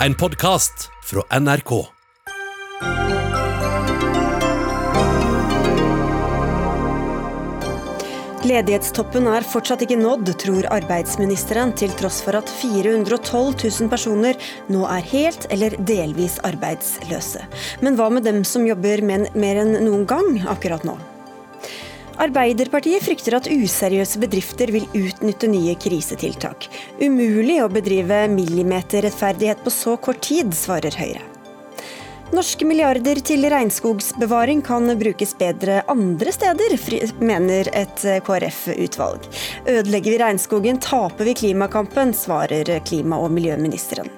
En podkast fra NRK. Ledighetstoppen er fortsatt ikke nådd, tror arbeidsministeren, til tross for at 412 000 personer nå er helt eller delvis arbeidsløse. Men hva med dem som jobber mer enn noen gang akkurat nå? Arbeiderpartiet frykter at useriøse bedrifter vil utnytte nye krisetiltak. Umulig å bedrive millimeterrettferdighet på så kort tid, svarer Høyre. Norske milliarder til regnskogsbevaring kan brukes bedre andre steder, mener et KrF-utvalg. Ødelegger vi regnskogen, taper vi klimakampen, svarer klima- og miljøministeren.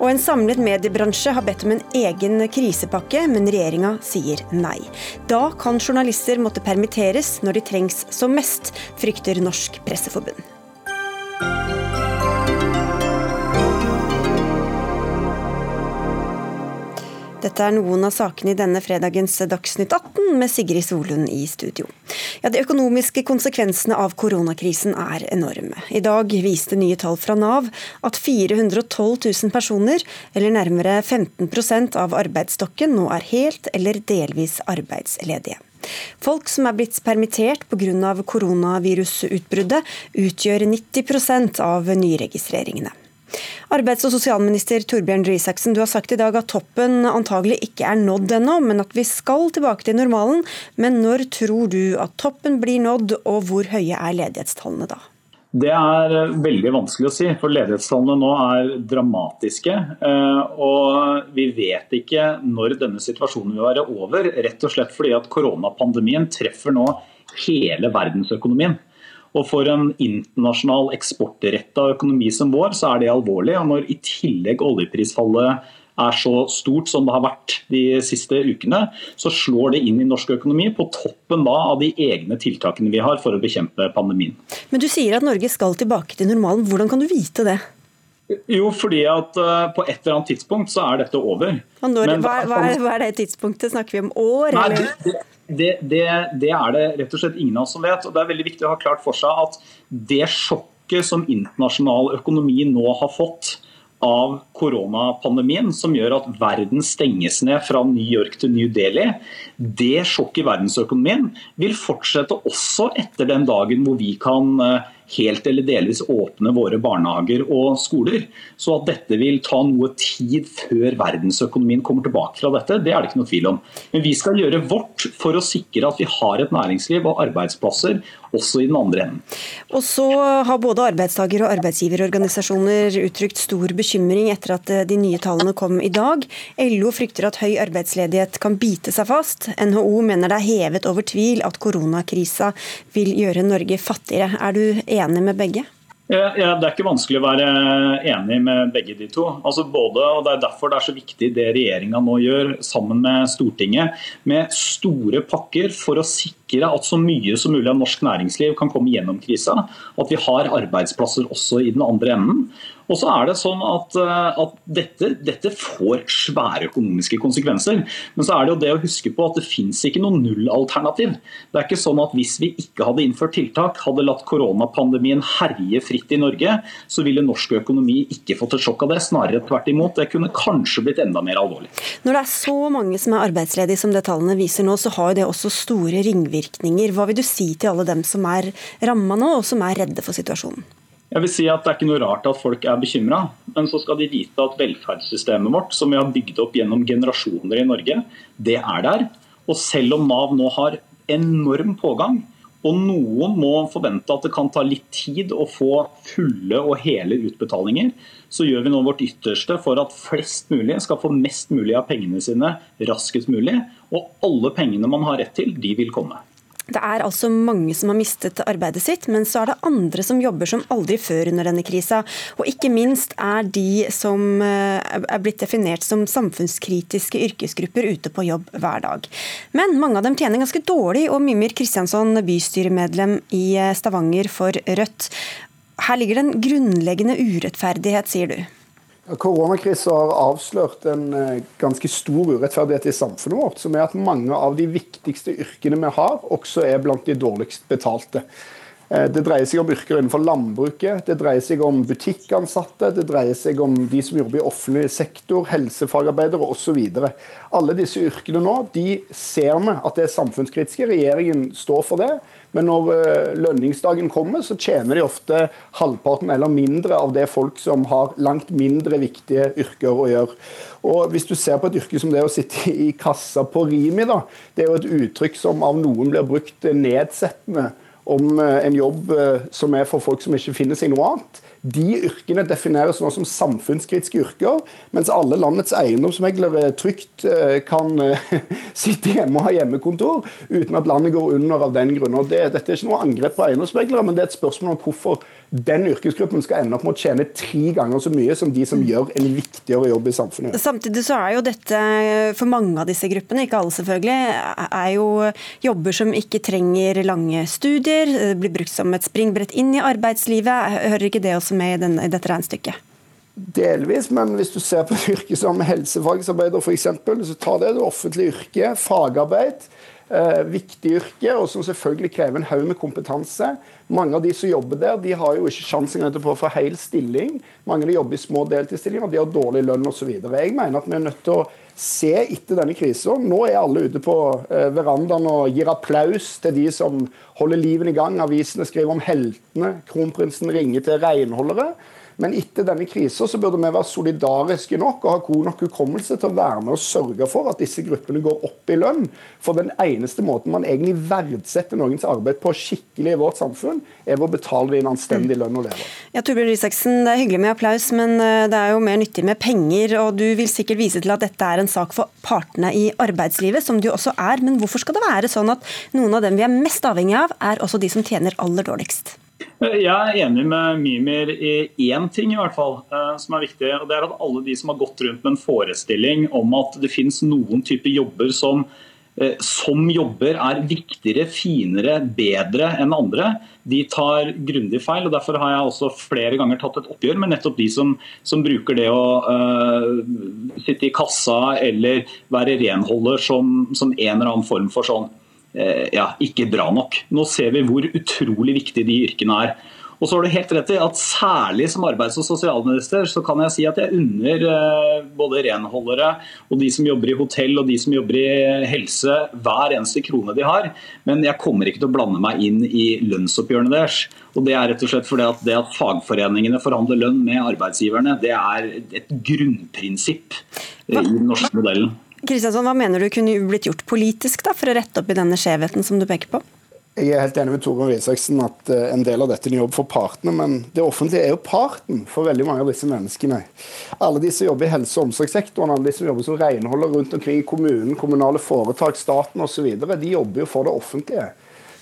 Og en samlet mediebransje har bedt om en egen krisepakke, men regjeringa sier nei. Da kan journalister måtte permitteres når de trengs som mest, frykter Norsk Presseforbund. Dette er noen av sakene i denne fredagens Dagsnytt 18 med Sigrid Solund i studio. Ja, De økonomiske konsekvensene av koronakrisen er enorme. I dag viste nye tall fra Nav at 412 000 personer, eller nærmere 15% av arbeidsstokken, nå er helt eller delvis arbeidsledige. Folk som er blitt permittert pga. koronavirusutbruddet, utgjør 90% av nyregistreringene. Arbeids- og sosialminister Torbjørn Røe du har sagt i dag at toppen antagelig ikke er nådd ennå, men at vi skal tilbake til normalen. Men når tror du at toppen blir nådd, og hvor høye er ledighetstallene da? Det er veldig vanskelig å si, for ledighetstallene nå er dramatiske. Eh, og vi vet ikke når denne situasjonen vil være over, rett og slett fordi at koronapandemien treffer nå hele verdensøkonomien. Og For en internasjonal eksportretta økonomi som vår, så er det alvorlig. Og Når i tillegg oljeprisfallet er så stort som det har vært de siste ukene, så slår det inn i norsk økonomi, på toppen da av de egne tiltakene vi har for å bekjempe pandemien. Men du sier at Norge skal tilbake til normalen. Hvordan kan du vite det? Jo, fordi at uh, på et eller annet tidspunkt så er dette over. Når, Men, hva, hva, er, hva, er, det tidspunktet? Snakker vi om år? Nei, det, det, det, det, det, er det rett og slett ingen av oss som vet. og Det er veldig viktig å ha klart for seg at det sjokket som internasjonal økonomi nå har fått av koronapandemien, som gjør at verden stenges ned fra New York til New Delhi, det sjokket i verdensøkonomien vil fortsette også etter den dagen hvor vi kan uh, helt eller delvis åpne våre barnehager og skoler. Så at dette vil ta noe tid før verdensøkonomien kommer tilbake fra dette, det er det ikke noe tvil om. Men vi skal gjøre vårt for å sikre at vi har et næringsliv og arbeidsplasser også i den andre enden. Og så har både arbeidstaker- og arbeidsgiverorganisasjoner uttrykt stor bekymring etter at de nye tallene kom i dag. LO frykter at høy arbeidsledighet kan bite seg fast. NHO mener det er hevet over tvil at koronakrisa vil gjøre Norge fattigere. Er du enig med begge? Ja, det er ikke vanskelig å være enig med begge de to. Altså både, og Det er derfor det er så viktig det regjeringa nå gjør sammen med Stortinget, med store pakker for å sikre at så mye som mulig av norsk næringsliv kan komme gjennom krisa. At vi har arbeidsplasser også i den andre enden. Og så er det sånn at, eh, at dette, dette, får svære økonomiske konsekvenser. Men så er det jo det å huske på at det finnes ikke noe nullalternativ. Det er ikke sånn at hvis vi ikke hadde innført tiltak, hadde latt koronapandemien herje fritt i Norge, så ville norsk økonomi ikke fått et sjokk av det. Snarere tvert imot. Det kunne kanskje blitt enda mer alvorlig. Når det er så mange som er arbeidsledige som det tallene viser nå, så har det også store ringvirkninger. Hva vil du si til alle dem som er ramma nå, og som er redde for situasjonen? Jeg vil si at Det er ikke noe rart at folk er bekymra, men så skal de vite at velferdssystemet vårt, som vi har bygd opp gjennom generasjoner i Norge, det er der. Og selv om Nav nå har enorm pågang, og noen må forvente at det kan ta litt tid å få fulle og hele utbetalinger, så gjør vi nå vårt ytterste for at flest mulig skal få mest mulig av pengene sine raskest mulig. Og alle pengene man har rett til, de vil komme. Det er altså mange som har mistet arbeidet sitt, men så er det andre som jobber som aldri før under denne krisa. Og ikke minst er de som eh, er blitt definert som samfunnskritiske yrkesgrupper ute på jobb hver dag. Men mange av dem tjener ganske dårlig, og Mimir Kristiansson, bystyremedlem i eh, Stavanger for Rødt. Her ligger det en grunnleggende urettferdighet, sier du. Koronakrisen har avslørt en eh, ganske stor urettferdighet i samfunnet vårt, som er at mange av de viktigste yrkene vi har, også er blant de dårligst betalte. Eh, det dreier seg om yrker innenfor landbruket, det dreier seg om butikkansatte, det dreier seg om de som jobber i offentlig sektor, helsefagarbeidere osv. Alle disse yrkene nå de ser vi at det er samfunnskritiske. Regjeringen står for det. Men når eh, lønningsdagen kommer, så tjener de ofte halvparten eller mindre av det folk som har langt mindre viktige yrker å gjøre. Og Hvis du ser på et yrke som det å sitte i kassa på Rimi, da, det er jo et uttrykk som av noen blir brukt nedsettende om eh, en jobb eh, som er for folk som ikke finner seg noe annet. De yrkene defineres nå som samfunnskritiske yrker, mens alle landets eiendomsmeglere trygt eh, kan sitte hjemme og ha hjemmekontor uten at landet går under av den grunn. Det, dette er ikke noe angrep på eiendomsmeglere, men det er et spørsmål om hvorfor den yrkesgruppen skal ende opp med å tjene tre ganger så mye som de som mm. gjør en viktigere jobb i samfunnet. Samtidig så er jo dette, for mange av disse gruppene, ikke alle selvfølgelig, er jo jobber som ikke trenger lange studier, det blir brukt som et springbrett inn i arbeidslivet. Hører ikke det også med i, denne, i dette regnestykket? Delvis, men hvis du ser på et yrke som helsefagsarbeider f.eks., så tar det det offentlige yrket, fagarbeid eh, viktig yrke, og som selvfølgelig krever en haug med kompetanse. Mange av de som jobber der, de har jo ikke sjansen til å få hel stilling. Mange av de jobber i små deltidsstillinger, de har dårlig lønn osv. Jeg mener at vi er nødt til å se etter denne krisen. Nå er alle ute på eh, verandaen og gir applaus til de som holder livet i gang. Avisene skriver om heltene. Kronprinsen ringer til renholdere. Men etter denne krisen så burde vi være solidariske nok og ha god nok hukommelse til å være med og sørge for at disse gruppene går opp i lønn. For den eneste måten man egentlig verdsetter noens arbeid på skikkelig i vårt samfunn, er ved å betale dem en anstendig lønn å leve Ja, Torbjørn Risaksen, Det er hyggelig med applaus, men eh, det er jo mer nyttig med penger. og Du vil sikkert vise til at dette er en sak for partene i arbeidslivet, som det jo også er. Men hvorfor skal det være sånn at noen av dem vi er mest avhengig av, er også de som tjener aller dårligst? Jeg er enig med Mimir i én ting i hvert fall, eh, som er viktig. og det er at Alle de som har gått rundt med en forestilling om at det finnes noen typer jobber som, eh, som jobber er viktigere, finere, bedre enn andre, de tar grundig feil. og Derfor har jeg også flere ganger tatt et oppgjør med nettopp de som, som bruker det å uh, sitte i kassa eller være renholder som, som en eller annen form for sånn Eh, ja, ikke bra nok. Nå ser vi hvor utrolig viktig de yrkene er. Og så har du helt rett i at Særlig som arbeids- og sosialminister så kan jeg si at jeg unner eh, både renholdere og de som jobber i hotell og de som jobber i helse hver eneste krone de har. Men jeg kommer ikke til å blande meg inn i lønnsoppgjørene deres. Og Det er rett og slett fordi at det at fagforeningene forhandler lønn med arbeidsgiverne, det er et grunnprinsipp i den norske modellen. Kristiansson, hva mener du kunne blitt gjort politisk da, for å rette opp i denne skjevheten som du peker på? Jeg er helt enig med Torbjørn Risaksen at eh, en del av dette er en jobb for partene, men det offentlige er jo parten for veldig mange av disse menneskene. Alle de som jobber i helse- og omsorgssektoren, alle de som jobber som renholder rundt omkring i kommunen, kommunale foretak, staten osv., de jobber jo for det offentlige.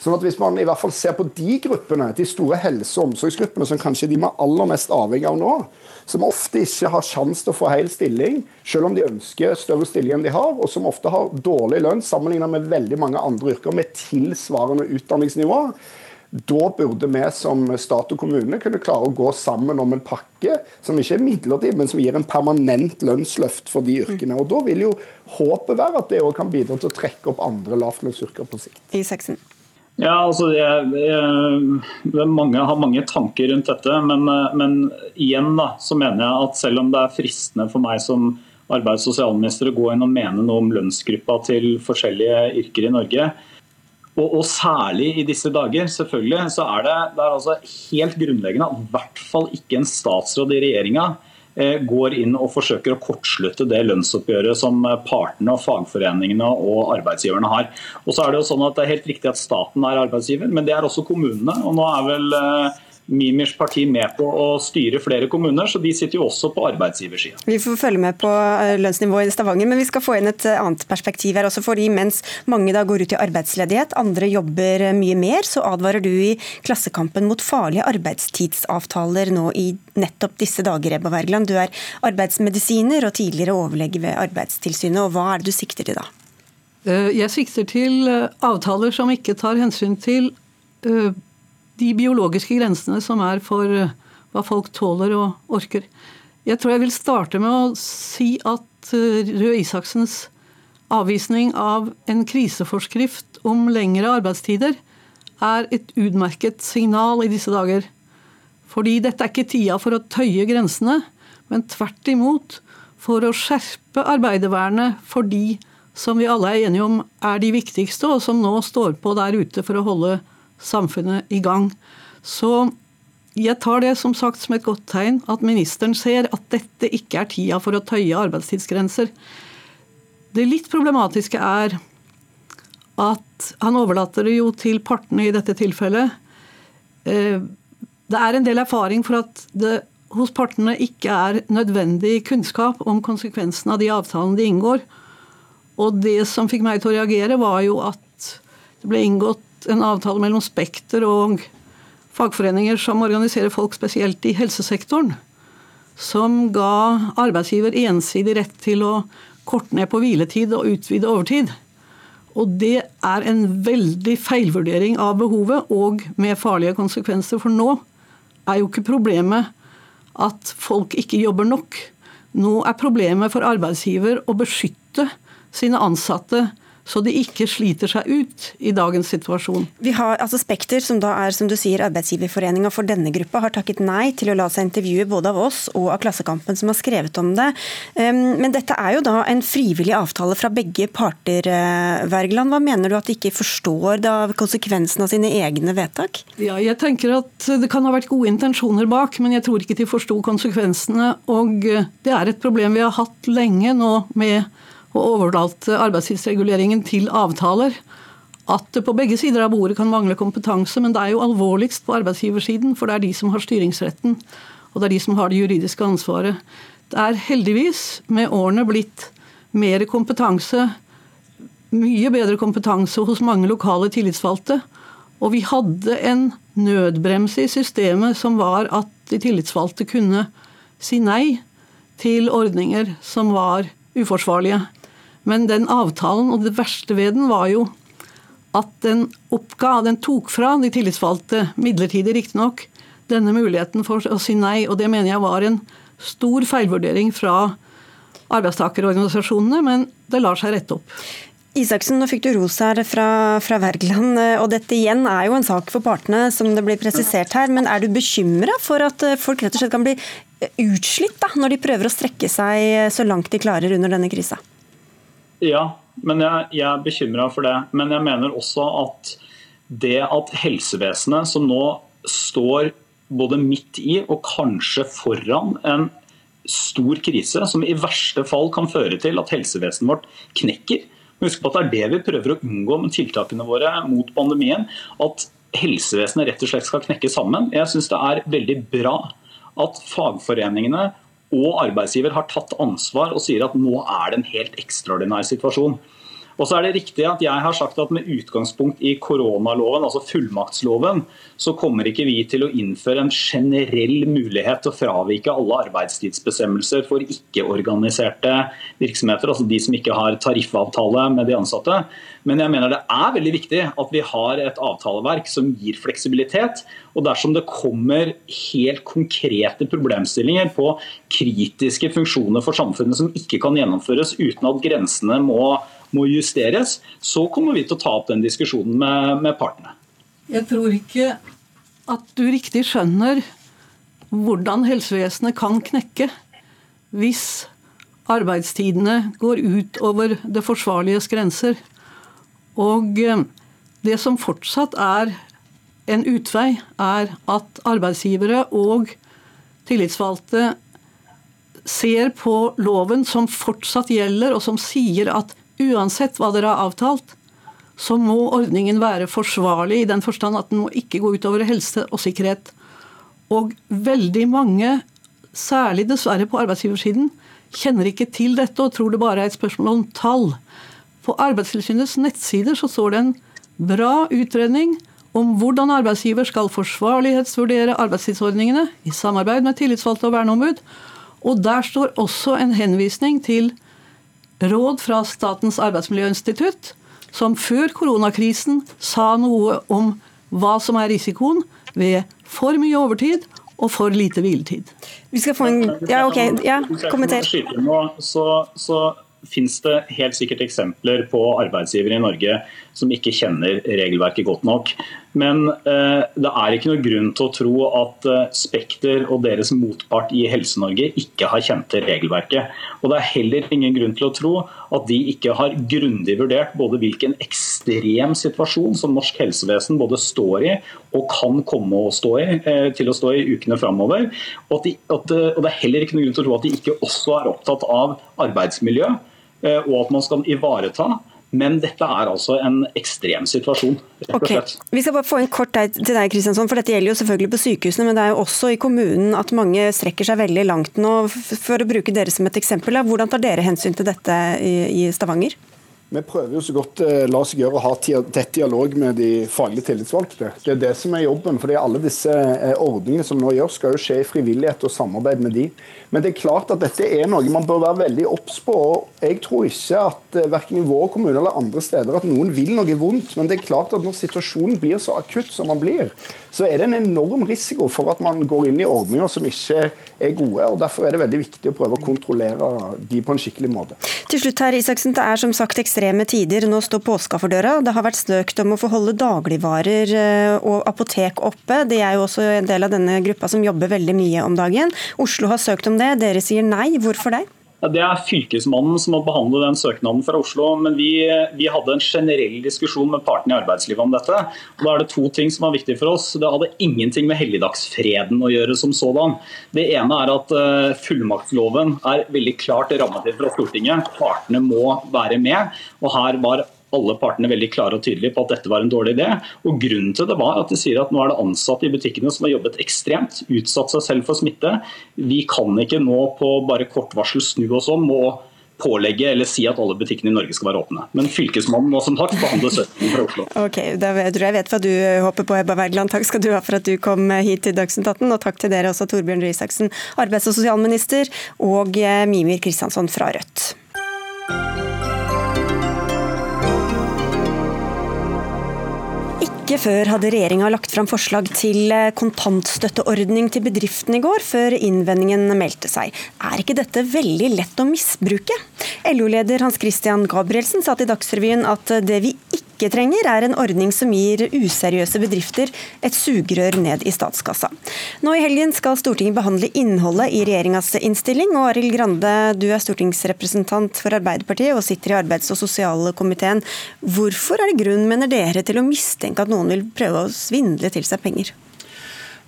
Sånn at Hvis man i hvert fall ser på de gruppene, de store helse- og omsorgsgruppene, som kanskje de er aller mest avhengig av nå, som ofte ikke har sjanse til å få hel stilling, selv om de ønsker større stilling enn de har, og som ofte har dårlig lønn sammenlignet med veldig mange andre yrker med tilsvarende utdanningsnivå, da burde vi som stat og kommune kunne klare å gå sammen om en pakke som ikke er midlertidig, men som gir en permanent lønnsløft for de yrkene. Og Da vil jo håpet være at det òg kan bidra til å trekke opp andre lavlønnsyrker på sikt. I seksen. Ja, altså jeg, jeg, jeg, mange har mange tanker rundt dette, men, men, igjen da, så mener jeg at selv om det er fristende for meg som arbeids- og sosialminister å gå inn og mene noe om lønnsgruppa til forskjellige yrker i Norge, og, og særlig i disse dager, selvfølgelig, så er det, det er altså helt grunnleggende at i hvert fall ikke en statsråd i regjeringa Eh, går inn og forsøker å kortslutte det lønnsoppgjøret som eh, partene, og fagforeningene og arbeidsgiverne har. Og så er Det jo sånn at det er helt riktig at staten er arbeidsgiver, men det er også kommunene. og nå er vel Mimirs parti med på å styre flere kommuner, så de sitter jo også på arbeidsgiversida. Vi får følge med på eh, lønnsnivået i Stavanger, men vi skal få inn et eh, annet perspektiv her også. fordi mens mange da går ut i arbeidsledighet, andre jobber eh, mye mer, så advarer du i Klassekampen mot farlige arbeidstidsavtaler nå i nettopp disse dager, Ebba Wergeland. Du er arbeidsmedisiner og tidligere overlege ved Arbeidstilsynet, og hva er det du sikter til da? Jeg sikter til avtaler som ikke tar hensyn til de biologiske grensene som er for eh, hva folk tåler og orker. Jeg tror jeg vil starte med å si at eh, Røe Isaksens avvisning av en kriseforskrift om lengre arbeidstider er et utmerket signal i disse dager. Fordi dette er ikke tida for å tøye grensene, men tvert imot for å skjerpe arbeidervernet for de som vi alle er enige om er de viktigste, og som nå står på der ute for å holde samfunnet i gang. Så jeg tar det som sagt som et godt tegn at ministeren ser at dette ikke er tida for å tøye arbeidstidsgrenser. Det litt problematiske er at han overlater det jo til partene i dette tilfellet. Eh, det er en del erfaring for at det hos partene ikke er nødvendig kunnskap om konsekvensene av de avtalene de inngår. Og det som fikk meg til å reagere, var jo at det ble inngått en avtale mellom Spekter og fagforeninger som organiserer folk spesielt i helsesektoren. Som ga arbeidsgiver ensidig rett til å korte ned på hviletid og utvide overtid. Og det er en veldig feilvurdering av behovet, og med farlige konsekvenser. For nå er jo ikke problemet at folk ikke jobber nok. Nå er problemet for arbeidsgiver å beskytte sine ansatte så de ikke sliter seg ut i dagens situasjon. Vi har altså Spekter, som da er som du sier, arbeidsgiverforeninga for denne gruppa, har takket nei til å la seg intervjue både av oss og av Klassekampen, som har skrevet om det. Men dette er jo da en frivillig avtale fra begge parter, eh, Wergeland. Hva mener du at de ikke forstår da konsekvensen av sine egne vedtak? Ja, jeg tenker at Det kan ha vært gode intensjoner bak, men jeg tror ikke de forsto konsekvensene. Og eh, det er et problem vi har hatt lenge nå med og overlalte arbeidstidsreguleringen til avtaler. At det på begge sider av bordet kan mangle kompetanse, men det er jo alvorligst på arbeidsgiversiden, for det er de som har styringsretten, og det er de som har det juridiske ansvaret. Det er heldigvis med årene blitt mer kompetanse, mye bedre kompetanse hos mange lokale tillitsvalgte. Og vi hadde en nødbremse i systemet som var at de tillitsvalgte kunne si nei til ordninger som var uforsvarlige. Men den avtalen, og det verste ved den, var jo at den oppga, den tok fra de tillitsvalgte, midlertidig riktignok, denne muligheten for å si nei. Og det mener jeg var en stor feilvurdering fra arbeidstakerorganisasjonene, men det lar seg rette opp. Isaksen, nå fikk du ros her fra, fra, Wergeland, og dette igjen er jo en sak for partene, som det blir presisert her. Men er du bekymra for at folk rett og slett kan bli utslitt da, når de prøver å strekke seg så langt de klarer under denne krisa? Ja, men jeg, jeg er bekymra for det. Men jeg mener også at det at helsevesenet, som nå står både midt i og kanskje foran en stor krise, som i verste fall kan føre til at helsevesenet vårt knekker. Husk på at det er det vi prøver å unngå med tiltakene våre mot pandemien. At helsevesenet rett og slett skal knekke sammen. Jeg syns det er veldig bra at fagforeningene og arbeidsgiver har tatt ansvar og sier at nå er det en helt ekstraordinær situasjon. Og så er det riktig at jeg har sagt at Med utgangspunkt i koronaloven, altså fullmaktsloven, så kommer ikke vi til å innføre en generell mulighet til å fravike alle arbeidstidsbestemmelser for ikke-organiserte virksomheter, altså de som ikke har tariffavtale med de ansatte. Men jeg mener det er veldig viktig at vi har et avtaleverk som gir fleksibilitet. Og dersom det kommer helt konkrete problemstillinger på kritiske funksjoner for samfunnet som ikke kan gjennomføres uten at grensene må, må justeres, så kommer vi til å ta opp den diskusjonen med, med partene. Jeg tror ikke at du riktig skjønner hvordan helsevesenet kan knekke hvis arbeidstidene går ut over det forsvarliges grenser. Og eh, det som fortsatt er en utvei, er at arbeidsgivere og tillitsvalgte ser på loven som fortsatt gjelder, og som sier at uansett hva dere har avtalt, så må ordningen være forsvarlig i den forstand at den må ikke gå utover helse og sikkerhet. Og veldig mange, særlig dessverre på arbeidsgiversiden, kjenner ikke til dette og tror det bare er et spørsmål om tall. På Arbeidstilsynets nettsider så står det en bra utredning om hvordan arbeidsgiver skal forsvarlighetsvurdere arbeidstidsordningene i samarbeid med tillitsvalgte og verneombud. Og der står også en henvisning til råd fra Statens arbeidsmiljøinstitutt, som før koronakrisen sa noe om hva som er risikoen ved for mye overtid og for lite hviletid. Vi skal få en Ja, OK. Ja, kommenter. Så, så finnes det helt sikkert eksempler på arbeidsgivere i Norge som ikke kjenner regelverket godt nok. Men eh, det er ikke noe grunn til å tro at eh, Spekter og deres motpart i Helse-Norge ikke har kjent til regelverket. Og det er heller ingen grunn til å tro at de ikke har grundig vurdert både hvilken ekstrem situasjon som norsk helsevesen både står i og kan komme å stå i, eh, til å stå i ukene framover. Og, de, at, og det er heller ikke noe grunn til å tro at de ikke også er opptatt av arbeidsmiljø, og at man skal ivareta men dette er altså en ekstrem situasjon. rett og slett. Okay. Vi skal bare få en kort til deg, Kristiansson, for Dette gjelder jo selvfølgelig på sykehusene, men det er jo også i kommunen at mange strekker seg veldig langt nå. For å bruke dere som et eksempel, Hvordan tar dere hensyn til dette i Stavanger? Vi prøver jo så godt det eh, lar seg gjøre å ha tett dialog med de faglige tillitsvalgte. Det er det som er jobben. fordi Alle disse eh, ordningene som nå gjøres, skal jo skje i frivillighet og samarbeid med de. Men det er klart at dette er noe man bør være veldig obs på. Jeg tror ikke at eh, verken i vår kommune eller andre steder at noen vil noe vondt. Men det er klart at når situasjonen blir så akutt som den blir, så er det en enorm risiko for at man går inn i ordninger som ikke er gode. og Derfor er det veldig viktig å prøve å kontrollere de på en skikkelig måte. Til slutt her, Isaksen, Det er som sagt ekstreme tider. Nå står påska for døra. Det har vært snøkt om å få holde dagligvarer eh, og apotek oppe. Det er jo også en del av denne gruppa som jobber veldig mye om dagen. Oslo har søkt om det. Dere sier nei. Hvorfor det? Det er Fylkesmannen som må behandle den søknaden fra Oslo. Men vi, vi, hadde en generell diskusjon med partene i arbeidslivet om dette. Og da er det to ting som er viktig for oss. Det hadde ingenting med helligdagsfreden å gjøre som sådan. Det ene er at eh, fullmaktsloven er veldig klart rammet inn fra Stortinget. Partene må være med. Og her var alle partene veldig klare og tydelige på at dette var en dårlig idé. Og Grunnen til det var at de sier at nå er det ansatte i butikkene som har jobbet ekstremt, utsatt seg selv for smitte. Vi kan ikke nå på bare kort varsel snu oss om og pålegge eller si at alle butikkene i Norge skal være åpne. Men Fylkesmannen må som sagt behandle søknaden fra Oslo. Ok, Da tror jeg vet hva du håper på, Ebba Wergeland. Takk skal du ha for at du kom hit til Dagsnytt 18. Og takk til dere også, Torbjørn Røe Isaksen, arbeids- og sosialminister, og eh, Mimir Kristiansson fra Rødt. Ikke før hadde regjeringa lagt fram forslag til eh, kontantstøtteordning til bedriftene i går, før innvendingen meldte seg. Er ikke dette veldig lett å misbruke? LO-leder Hans Christian Gabrielsen sa til Dagsrevyen at det vi ikke ikke trenger, er en ordning som gir useriøse bedrifter et sugerør ned i statskassa. Nå i helgen skal Stortinget behandle innholdet i regjeringas innstilling, og Arild Grande, du er stortingsrepresentant for Arbeiderpartiet og sitter i arbeids- og sosialkomiteen. Hvorfor er det grunn, mener dere, til å mistenke at noen vil prøve å svindle til seg penger?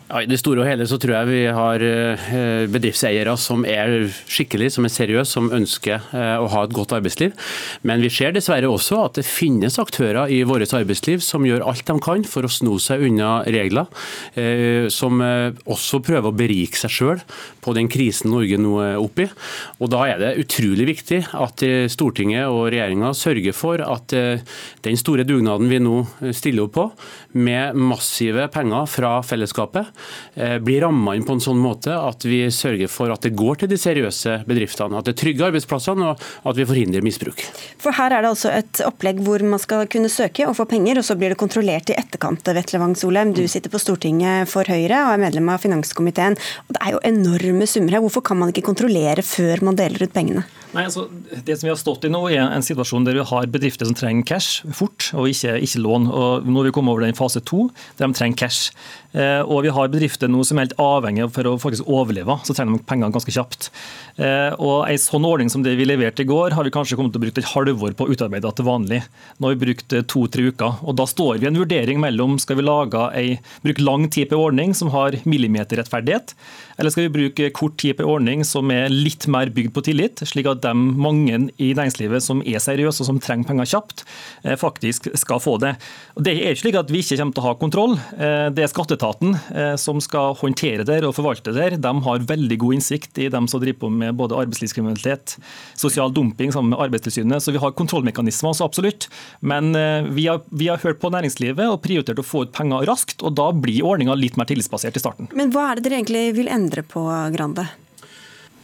Ja, I det store og hele så tror jeg vi har eh, bedriftseiere som er skikkelige, som er seriøse, som ønsker eh, å ha et godt arbeidsliv. Men vi ser dessverre også at det finnes aktører i vårt arbeidsliv som gjør alt de kan for å sno seg unna regler. Eh, som også prøver å berike seg sjøl på den krisen Norge nå er oppe i. Og Da er det utrolig viktig at Stortinget og regjeringa sørger for at den store dugnaden vi nå stiller opp på, med massive penger fra fellesskapet, Eh, blir ramma inn på en sånn måte at vi sørger for at det går til de seriøse bedriftene, at det er trygge arbeidsplassene og at vi forhindrer misbruk. For Her er det altså et opplegg hvor man skal kunne søke og få penger, og så blir det kontrollert i etterkant. Vetle Wang Solheim, du sitter på Stortinget for Høyre og er medlem av finanskomiteen. Og Det er jo enorme summer her. Hvorfor kan man ikke kontrollere før man deler ut pengene? Nei, altså, det som vi har stått i nå er en situasjon der vi har bedrifter som trenger cash fort, og ikke, ikke lån. Og Nå har vi kommet over den fase to, der de trenger cash. Eh, og vi har bedrifter nå som er helt avhengige for å faktisk overleve, så trenger de pengene ganske kjapt. Eh, og En sånn ordning som det vi leverte i går, har vi kanskje kommet til å bruke et halvår på å utarbeide til vanlig. Nå har vi brukt eh, to-tre uker. og Da står vi i en vurdering mellom skal vi lage ei, bruke lang tid på en ordning som har millimeterrettferdighet, eller skal vi bruke kort tid på en ordning som er litt mer bygd på tillit, slik at de mange i næringslivet som er seriøse og som trenger penger kjapt, faktisk skal få det. Og det er ikke slik at vi ikke kommer til å ha kontroll. Det er skatteetaten som skal håndtere det og forvalte det. De har veldig god innsikt i dem som driver på med både arbeidslivskriminalitet, sosial dumping sammen med Arbeidstilsynet. Så vi har kontrollmekanismer, så absolutt. Men eh, vi har, vi har, hørt på næringslivet og prioritert å få ut penger raskt. og Da blir ordninga litt mer tillitsbasert i starten. Men hva er det dere egentlig vil endre på, Grande?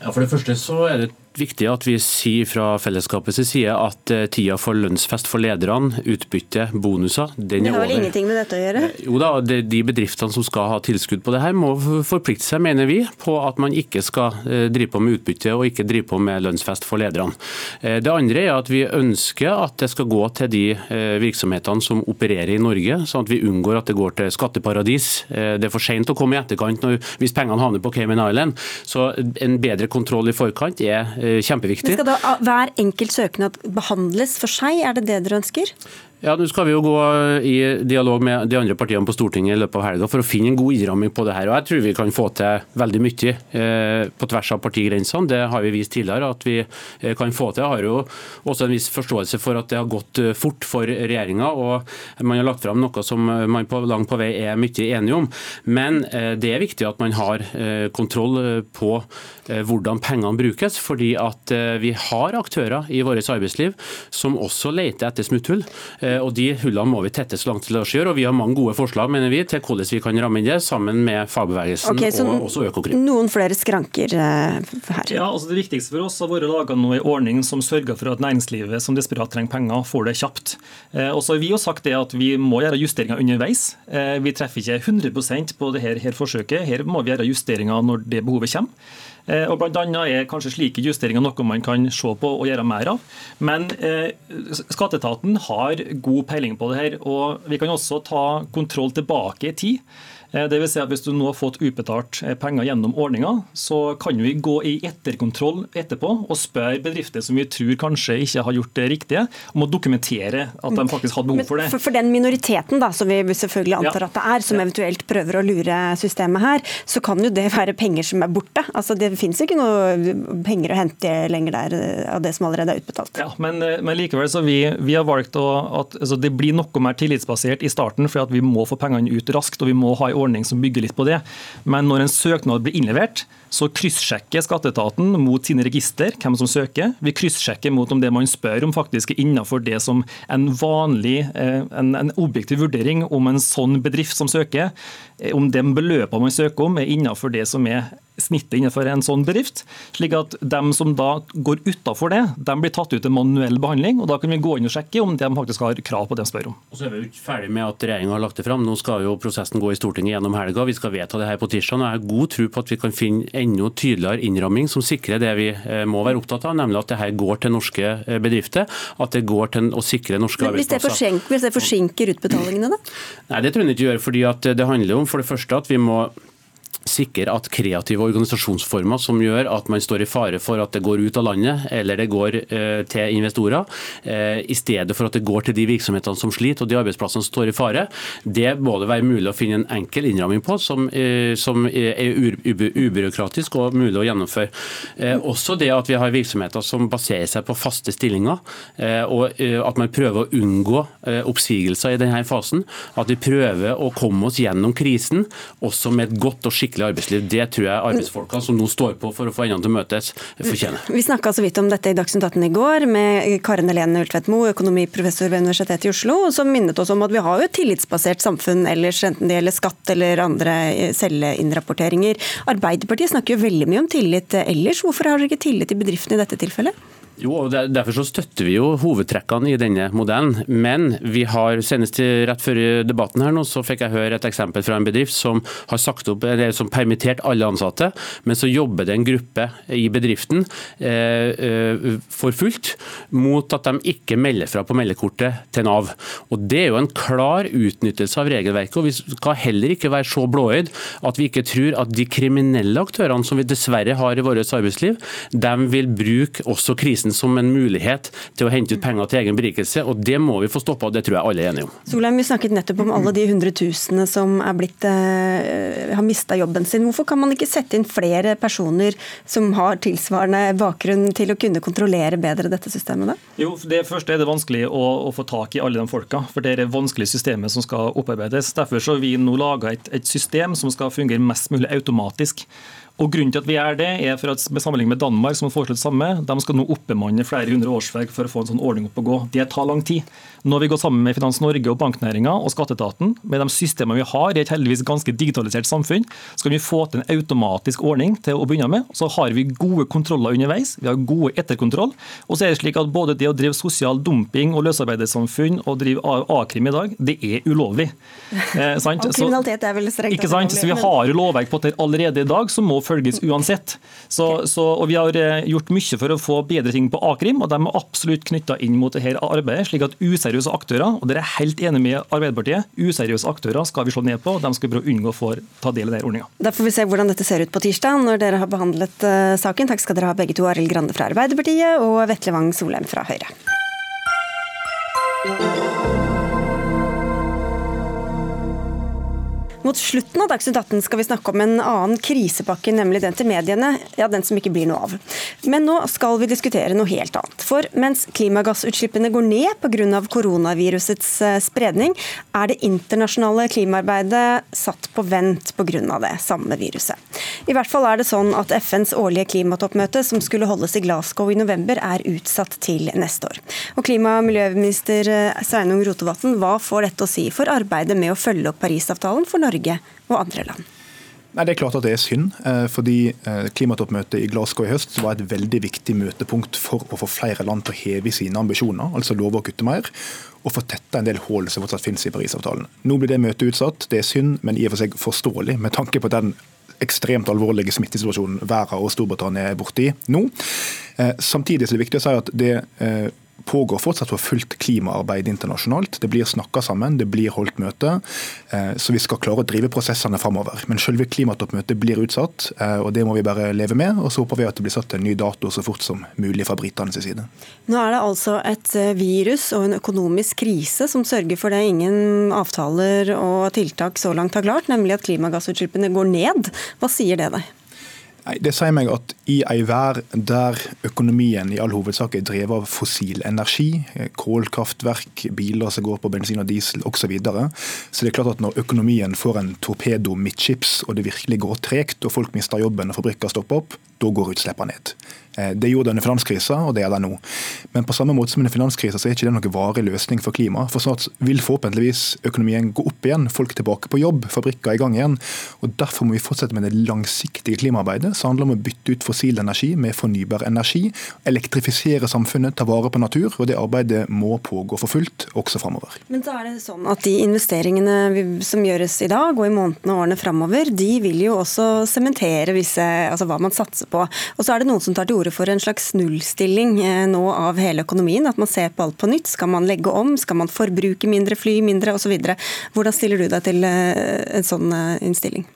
Ja, For det første så er det viktig at vi sier fra fellesskapets side at eh, tida for lønnsfest for lederne, utbytte, bonuser, den Det er har vel over. ingenting med dette å gjøre? Eh, Jo da, de bedriftene som skal ha tilskudd på det her, må forplikte seg, mener vi, på at man ikke skal eh, drive på med utbytte og ikke drive på med lønnsfest for lederne. Det andre er at vi ønsker at det skal gå til de virksomhetene som opererer i Norge, sånn at vi unngår at det går til skatteparadis. Det er for sent å komme i etterkant når, hvis pengene havner på Cayman Island. Så en bedre kontroll i forkant er kjempeviktig. Men skal da hver enkelt søknad behandles for seg, er det det dere ønsker? Ja, Nå skal vi jo gå i dialog med de andre partiene på Stortinget i løpet av helga for å finne en god innramming på det her. og Jeg tror vi kan få til veldig mye eh, på tvers av partigrensene. Det har vi vist tidligere at vi eh, kan få til. Jeg har jo også en viss forståelse for at det har gått eh, fort for regjeringa, og man har lagt fram noe som man på langt på vei er mye enige om. Men eh, det er viktig at man har eh, kontroll eh, på eh, hvordan pengene brukes, fordi at eh, vi har aktører i vårt arbeidsliv som også leter etter smutthull. Eh, Og De hullene må vi tette så langt det gjør. og Vi har mange gode forslag mener vi, til hvordan vi kan ramme inn det, sammen med fagbevegelsen okay, så og også Økokrim. Noen flere skranker eh, her. Ja, altså Det viktigste for oss har vært å lage en ordning som sørger for at næringslivet som desperat trenger penger, får det kjapt. Eh, og så har Vi jo sagt det at vi må gjøre justeringer underveis. Eh, vi treffer ikke 100% på det her, her forsøket. Her må vi gjøre justeringer når det behovet kommer. Eh, Og blant annet er kanskje slike justeringer noe man kan se på og gjøre mer av. Men eh, skatteetaten har god peiling på det her. Og vi kan også ta kontroll tilbake i tid. Eh, Det vil si at Hvis du nå har fått utbetalt eh, penger gjennom ordninga, så kan vi gå i etterkontroll etterpå og spørre bedrifter som vi tror kanskje ikke har gjort det riktige, om å dokumentere at de faktisk hadde behov for det. For, for den minoriteten da, som vi selvfølgelig antar at det er, som eventuelt prøver å lure systemet her, så kan jo det være penger som er borte. Altså Det finnes ikke noe penger å hente lenger der eh, av det som allerede er utbetalt. Ja, men, men likevel så vi, vi har valgt å, at altså, det blir noe mer tillitsbasert i starten, for at vi må få pengene ut raskt og vi må ha en ordning som bygger litt på det. Men når en søknad blir innlevert, så kryssjekker skatteetaten mot sine register hvem som søker. Vi kryssjekker mot om det man spør om faktisk er innenfor det som en vanlig, eh, en, en objektiv vurdering om en sånn bedrift som søker, eh, om de beløpene man søker om er innenfor det som er snittet innenfor en sånn bedrift. slik at dem som da går utafor det, dem blir tatt ut til manuell behandling. og Da kan vi gå inn og sjekke om de faktisk har krav på det de spør om. Og så er vi jo ikke ferdig med at regjeringa har lagt det fram. Nå skal jo prosessen gå i Stortinget gjennom helga. Vi skal vedta det her på tirsdag. og Jeg har god tro på at vi kan finne enda tydeligere innramming som sikrer det vi eh, må være opptatt av, nemlig at det her går til norske eh, bedrifter. At det går til å sikre norske Men hvis arbeidsplasser. hvis det forsinker utbetalingene, da? Nei, det tror jeg ikke gjør, fordi at det handler om for det første at vi må sikre at kreative organisasjonsformer som gjør at man står i fare for at det går ut av landet eller det går eh, til investorer, eh, i stedet for at det går til de virksomhetene som sliter og de arbeidsplassene som står i fare, det må det være mulig å finne en enkel innramming på som, eh, som er ubyråkratisk og mulig å gjennomføre. Eh, også det at vi har virksomheter som baserer seg på faste stillinger, eh, og eh, at man prøver å unngå oppsigelser i denne fasen. At vi prøver å komme oss gjennom krisen også med et godt og skikkelig arbeidsliv. Det tror jeg arbeidsfolkene som nå står på for å få endene til å møtes, fortjener. Vi snakka så vidt om dette i Dagsnytt 18 i går med Karen Helene Ultvedt Moe, økonomiprofessor ved Universitetet i Oslo, som minnet oss om at vi har jo et tillitsbasert samfunn ellers, enten det gjelder skatt eller andre eh, selvinnrapporteringer. Arbeiderpartiet snakker jo veldig mye om tillit ellers. Hvorfor har dere ikke tillit til bedriftene i dette tilfellet? Jo, og Derfor så støtter vi jo hovedtrekkene i denne modellen. Men vi har senest til rett før debatten her nå, så fikk jeg høre et eksempel fra en bedrift som har sagt opp, eller som permittert alle ansatte, men så jobber det en gruppe i bedriften eh, eh, for fullt mot at de ikke melder fra på meldekortet til Nav. Og Det er jo en klar utnyttelse av regelverket. og Vi skal heller ikke være så blåøyd at vi ikke tror at de kriminelle aktørene som vi dessverre har i vårt arbeidsliv, de vil bruke også krisen som en mulighet til å hente ut penger til egen berikelse. og Det må vi få stoppa, og det tror jeg alle er enige om. Solheim, vi snakket nettopp om alle de hundretusene som er blitt, eh, har mista jobben sin. Hvorfor kan man ikke sette inn flere personer som har tilsvarende bakgrunn til å kunne kontrollere bedre dette systemet? da? Jo, for det Første er det vanskelig å, å få tak i alle de folka, for det er det vanskelige systemet som skal opparbeides. Derfor så har vi nå laga et, et system som skal fungere mest mulig automatisk. Og Grunnen til at vi gjør det, er for at med sammenligning med Danmark, som har foreslått samme, de skal nå oppbemanne flere hundre årsverk for å få en sånn ordning opp å gå. Det tar lang tid. Nå har vi gått sammen med Finans Norge og banknæringa og skatteetaten. Med de systemene vi har i et heldigvis ganske digitalisert samfunn, skal vi få til en automatisk ordning til å begynne med. Så har vi gode kontroller underveis, vi har gode etterkontroll. Og så er det slik at både det å drive sosial dumping og løsarbeidersamfunn og drive A-krim i dag, det er ulovlig. Eh, og kriminalitet er vel strengt Ikke sant? Så vi har jo lovverk på dette allerede i dag som må følges uansett. Så, så, og Vi har eh, gjort mye for å få bedre ting på A-krim, og de er absolutt knytta inn mot dette arbeidet. slik at useriøse aktører, og dere er helt enig med Arbeiderpartiet, useriøse aktører skal vi slå ned på. og De skal vi unngå å få ta del i denne ordninga. Da får vi se hvordan dette ser ut på tirsdag, når dere har behandlet uh, saken. Takk skal dere ha begge to, Arild Grande fra Arbeiderpartiet og Vetle Wang Solheim fra Høyre. Mot slutten av Dagsnytt 18 skal vi snakke om en annen krisepakke, nemlig den til mediene. Ja, den som ikke blir noe av. Men nå skal vi diskutere noe helt annet. For mens klimagassutslippene går ned pga. koronavirusets eh, spredning, er det internasjonale klimaarbeidet satt på vent pga. det samme viruset. I hvert fall er det sånn at FNs årlige klimatoppmøte, som skulle holdes i Glasgow i november, er utsatt til neste år. Og klima- og miljøminister eh, Sveinung Rotevatn, hva får dette å si for arbeidet med å følge opp Parisavtalen for Norge? Norge og andre land? Nei, Det er klart at det er synd, eh, fordi eh, klimatoppmøtet i Glasgow i høst var et veldig viktig møtepunkt for å få flere land til å heve sine ambisjoner, altså love å kutte mer, og få tetta en del hull som fortsatt finnes i Parisavtalen. Nå blir det møtet utsatt. Det er synd, men i og for seg forståelig med tanke på den ekstremt alvorlige smittesituasjonen verden og Storbritannia er borti nå. Eh, samtidig er det viktig å si at det pågår fortsatt for fullt klimaarbeid internasjonalt. Det blir snakka sammen, det blir holdt møte. Eh, så vi skal klare å drive prosessene framover. Men selve klimatoppmøtet blir utsatt, eh, og det må vi bare leve med. Og så håper vi at det blir satt en ny dato så fort som mulig fra britenes side. Nå er det altså et eh, virus og en økonomisk krise som sørger for det ingen avtaler og tiltak så langt har klart, nemlig at klimagassutslippene går ned. Hva sier det deg? Det sier meg at i ei vær der økonomien i all hovedsak er drevet av fossil energi, kålkraftverk, biler som går på bensin og diesel osv., så, videre, så det er klart at når økonomien får en torpedo midtskips og det virkelig går tregt og folk mister jobben og fabrikker stopper opp, da går utslippene ned. Eh, det gjorde denne finanskrisa, og det er det nå. Men på samme måte som under finanskrisa, så er ikke det noen varig løsning for klimaet. For snart vil forhåpentligvis økonomien gå opp igjen, folk tilbake på jobb, fabrikker i gang igjen. Og Derfor må vi fortsette med det langsiktige klimaarbeidet, som handler om å bytte ut fossil energi med fornybar energi, elektrifisere samfunnet, ta vare på natur. Og det arbeidet må pågå for fullt, også framover. Men så er det sånn at de investeringene som gjøres i dag, og i månedene og årene framover, de vil jo også sementere altså hva man satser på. Og så er det noen som tar til orde for en slags nullstilling eh, nå av hele økonomien. At man ser på alt på nytt. Skal man legge om? Skal man forbruke mindre, fly mindre osv.? Hvordan stiller du deg til eh, en sånn eh, innstilling?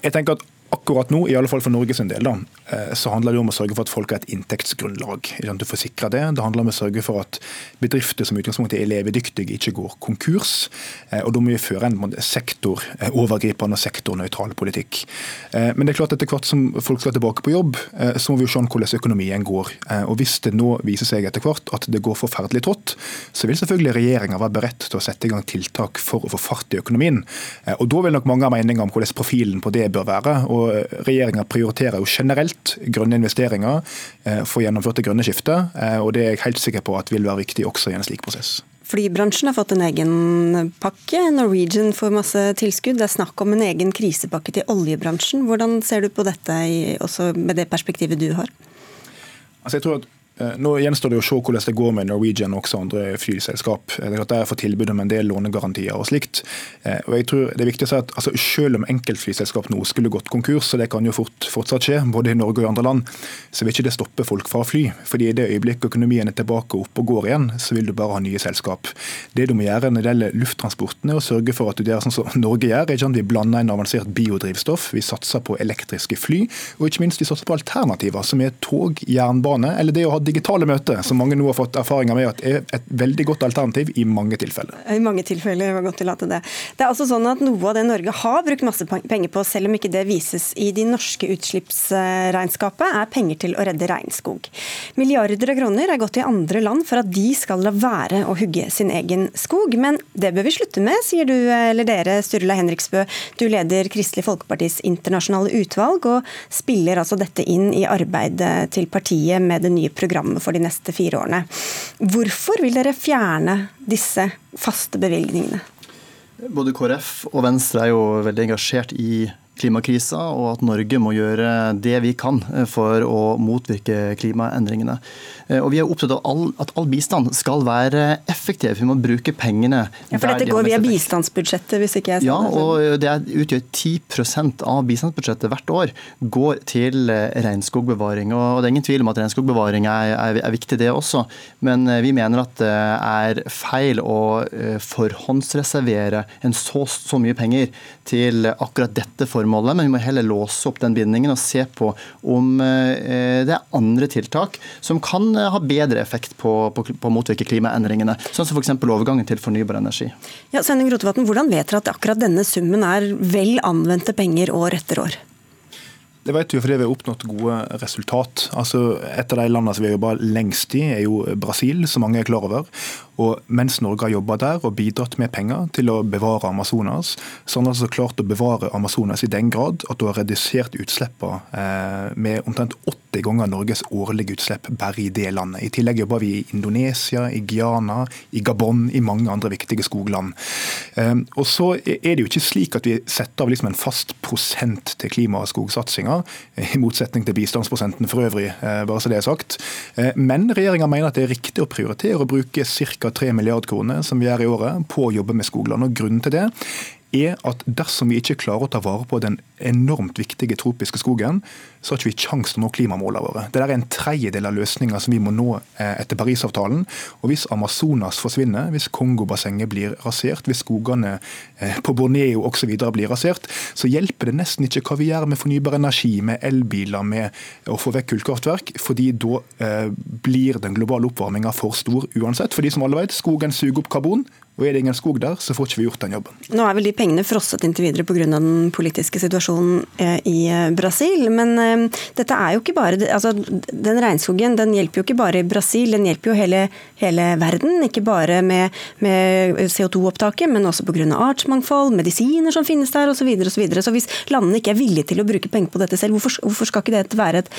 Jeg tenker at akkurat nå, i alle fall for Norge sin del, da, eh, så handler det om å sørge for at folk har et inntektsgrunnlag. Du får sikre det. Det handler om å sørge for at bedrifter som utgangspunktet er levedyktige, ikke går konkurs. Eh, og Da må vi føre en sektorovergripende og sektornøytral politikk. Eh, men det er klart etter hvert som folk skal tilbake på jobb, så må vi jo se hvordan økonomien går. Og Hvis det nå viser seg etter hvert at det går forferdelig trått, så vil selvfølgelig regjeringa være beredt til å sette i gang tiltak for å få fart i økonomien. Og Da vil nok mange ha meninger om hvordan profilen på det bør være. og og Regjeringa prioriterer jo generelt grønne investeringer eh, for å gjennomføre det grønne skiftet. Eh, og Det er jeg helt sikker på at vil være viktig også i en slik prosess. Flybransjen har fått en egen pakke. Norwegian får masse tilskudd. Det er snakk om en egen krisepakke til oljebransjen. Hvordan ser du på dette, også med det perspektivet du har? Altså jeg tror at nå gjenstår det å se hvordan det går med Norwegian og også andre flyselskap. Det er for tilbud om en del lånegarantier og slikt. Eh, og jeg tror det er viktig å si at altså, Selv om enkeltflyselskap nå skulle gått konkurs, og det kan jo fort fortsatt skje, både i Norge og i andre land, så vil ikke det stoppe folk fra å fly. Fordi i det øyeblikket økonomien er tilbake opp og går igjen, så vil du bare ha nye selskap. Det du må gjøre når det gjelder lufttransporten, er å sørge for at du gjør sånn som Norge gjør. Ikke sant? Vi blander inn avansert biodrivstoff, vi satser på elektriske fly, og ikke minst vi satser på alternativer, som er tog, jernbane, eller det å ha digitale møter, som mange nå har fått erfaringer med at er et veldig godt alternativ i mange tilfeller. I mange tilfeller, var godt til at det. Det er altså sånn at Noe av det Norge har brukt masse penger på, selv om ikke det vises i de norske utslippsregnskapet, er penger til å redde regnskog. Milliarder av kroner er gått til andre land for at de skal la være å hugge sin egen skog. Men det bør vi slutte med, sier du eller dere, Sturla Henriksbø. Du leder Kristelig Folkepartis internasjonale utvalg, og spiller altså dette inn i arbeidet til partiet med det nye programmet for de neste fire årene. Hvorfor vil dere fjerne disse faste bevilgningene? Både KrF og Venstre er jo veldig engasjert i klimakrisa, og at Norge må gjøre det vi kan for å motvirke klimaendringene. Eh, og Vi er opptatt av all, at all bistand skal være effektiv. Vi må bruke pengene ja, For dette de går via bistandsbudsjettet, hvis ikke jeg sa ja, det? Ja, og det utgjør 10% av bistandsbudsjettet hvert år går til eh, regnskogbevaring. Og Det er ingen tvil om at regnskogbevaring er, er, er viktig, det også. Men eh, vi mener at det er feil å forhåndsreservere en så, så mye penger til akkurat dette formålet. Men vi må heller låse opp den bindingen og se på om det er andre tiltak som kan ha bedre effekt på, på, på å motvirke klimaendringene. Sånn som f.eks. overgangen til fornybar energi. Ja, Svenning Rotevatn, Hvordan vet dere at akkurat denne summen er vel anvendte penger år etter år? Det vet vi fordi vi har oppnådd gode resultat. Altså, et av de landene som vi har jobba lengst i, er jo Brasil, som mange er klar over. Og mens Norge har jobba der og bidratt med penger til å bevare Amazonas, så har man altså klart å bevare Amazonas i den grad at du har redusert utslippene eh, med omtrent 80 ganger Norges årlige utslipp bare i det landet. I tillegg jobber vi i Indonesia, i Guyana, i Gabon, i mange andre viktige skogland. Eh, og så er det jo ikke slik at vi setter av liksom en fast prosent til klima- og skogsatsinga, i motsetning til bistandsprosenten for øvrig, eh, bare så det er sagt. Men regjeringa mener at det er riktig å prioritere å bruke ca. 3 milliard kroner som vi gjør i året, på å jobbe med skogland. Og Grunnen til det er at dersom vi ikke klarer å ta vare på den enormt viktige tropiske skogen, så har ikke vi kjangs til å nå klimamålene våre. Det er en tredjedel av løsninga som vi må nå eh, etter Parisavtalen. Og hvis Amazonas forsvinner, hvis Kongobassenget blir rasert, hvis skogene eh, på Borneo osv. blir rasert, så hjelper det nesten ikke hva vi gjør med fornybar energi, med elbiler, med å få vekk kullkraftverk, fordi da eh, blir den globale oppvarminga for stor uansett. For de som alle vet, skogen suger opp karbon, og Er det ingen skog der, så får ikke vi gjort den jobben. Nå er vel de pengene frosset inntil videre pga. den politiske situasjonen eh, i eh, Brasil. Men eh, dette er jo ikke bare, altså, den regnskogen den hjelper jo ikke bare i Brasil, den hjelper jo hele, hele verden. Ikke bare med, med CO2-opptaket, men også pga. artsmangfold, medisiner som finnes der osv. Så, videre, og så, videre. så hvis landene ikke er villige til å bruke penger på dette selv, hvorfor, hvorfor skal ikke det være et,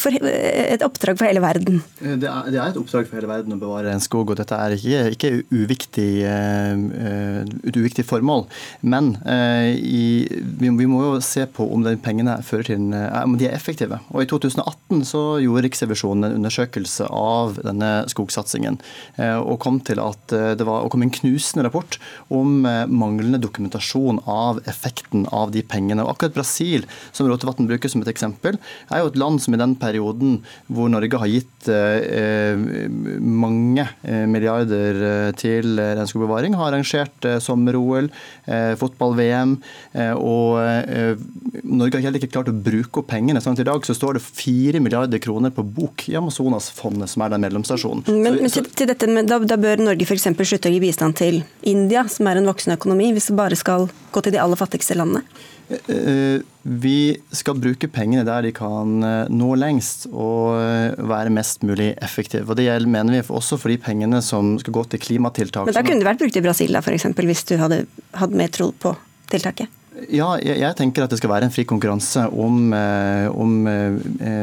for, et oppdrag for hele verden? Det er, det er, et oppdrag for hele verden å bevare en skog, og dette er ikke, ikke uviktig Eh, et uviktig formål. Men eh, i, vi, må jo se på om de pengene fører til eh, om de er effektive. Og I 2018 så gjorde Riksrevisjonen en undersøkelse av denne skogsatsingen. Og kom til at det var, og kom en knusende rapport om manglende dokumentasjon av effekten av de pengene. Og akkurat Brasil, som Rotevatn bruker som et eksempel, er jo et land som i den perioden hvor Norge har gitt mange milliarder til regnskog skogbevaring har arrangert eh, sommer-OL, eh, fotball-VM. Eh, og Norge har heller ikke klart å bruke opp pengene. sånn at I dag så står det 4 milliarder kroner på bok i Amazonasfondet, som er den mellomstasjonen. Men, men til, dette, da, da bør Norge f.eks. slutte å gi bistand til India, som er en voksende økonomi, hvis det bare skal gå til de aller fattigste landene? Eh, vi skal bruke pengene der de kan eh, nå lengst og eh, være mest mulig effektive. Og Det gjelder, mener vi også for de pengene som skal gå til klimatiltak. Men Da kunne det vært brukt i Brasil da, for eksempel, hvis du hadde hatt mer tro på tiltaket? Ja, jeg, tenker at det skal være en fri konkurranse om, om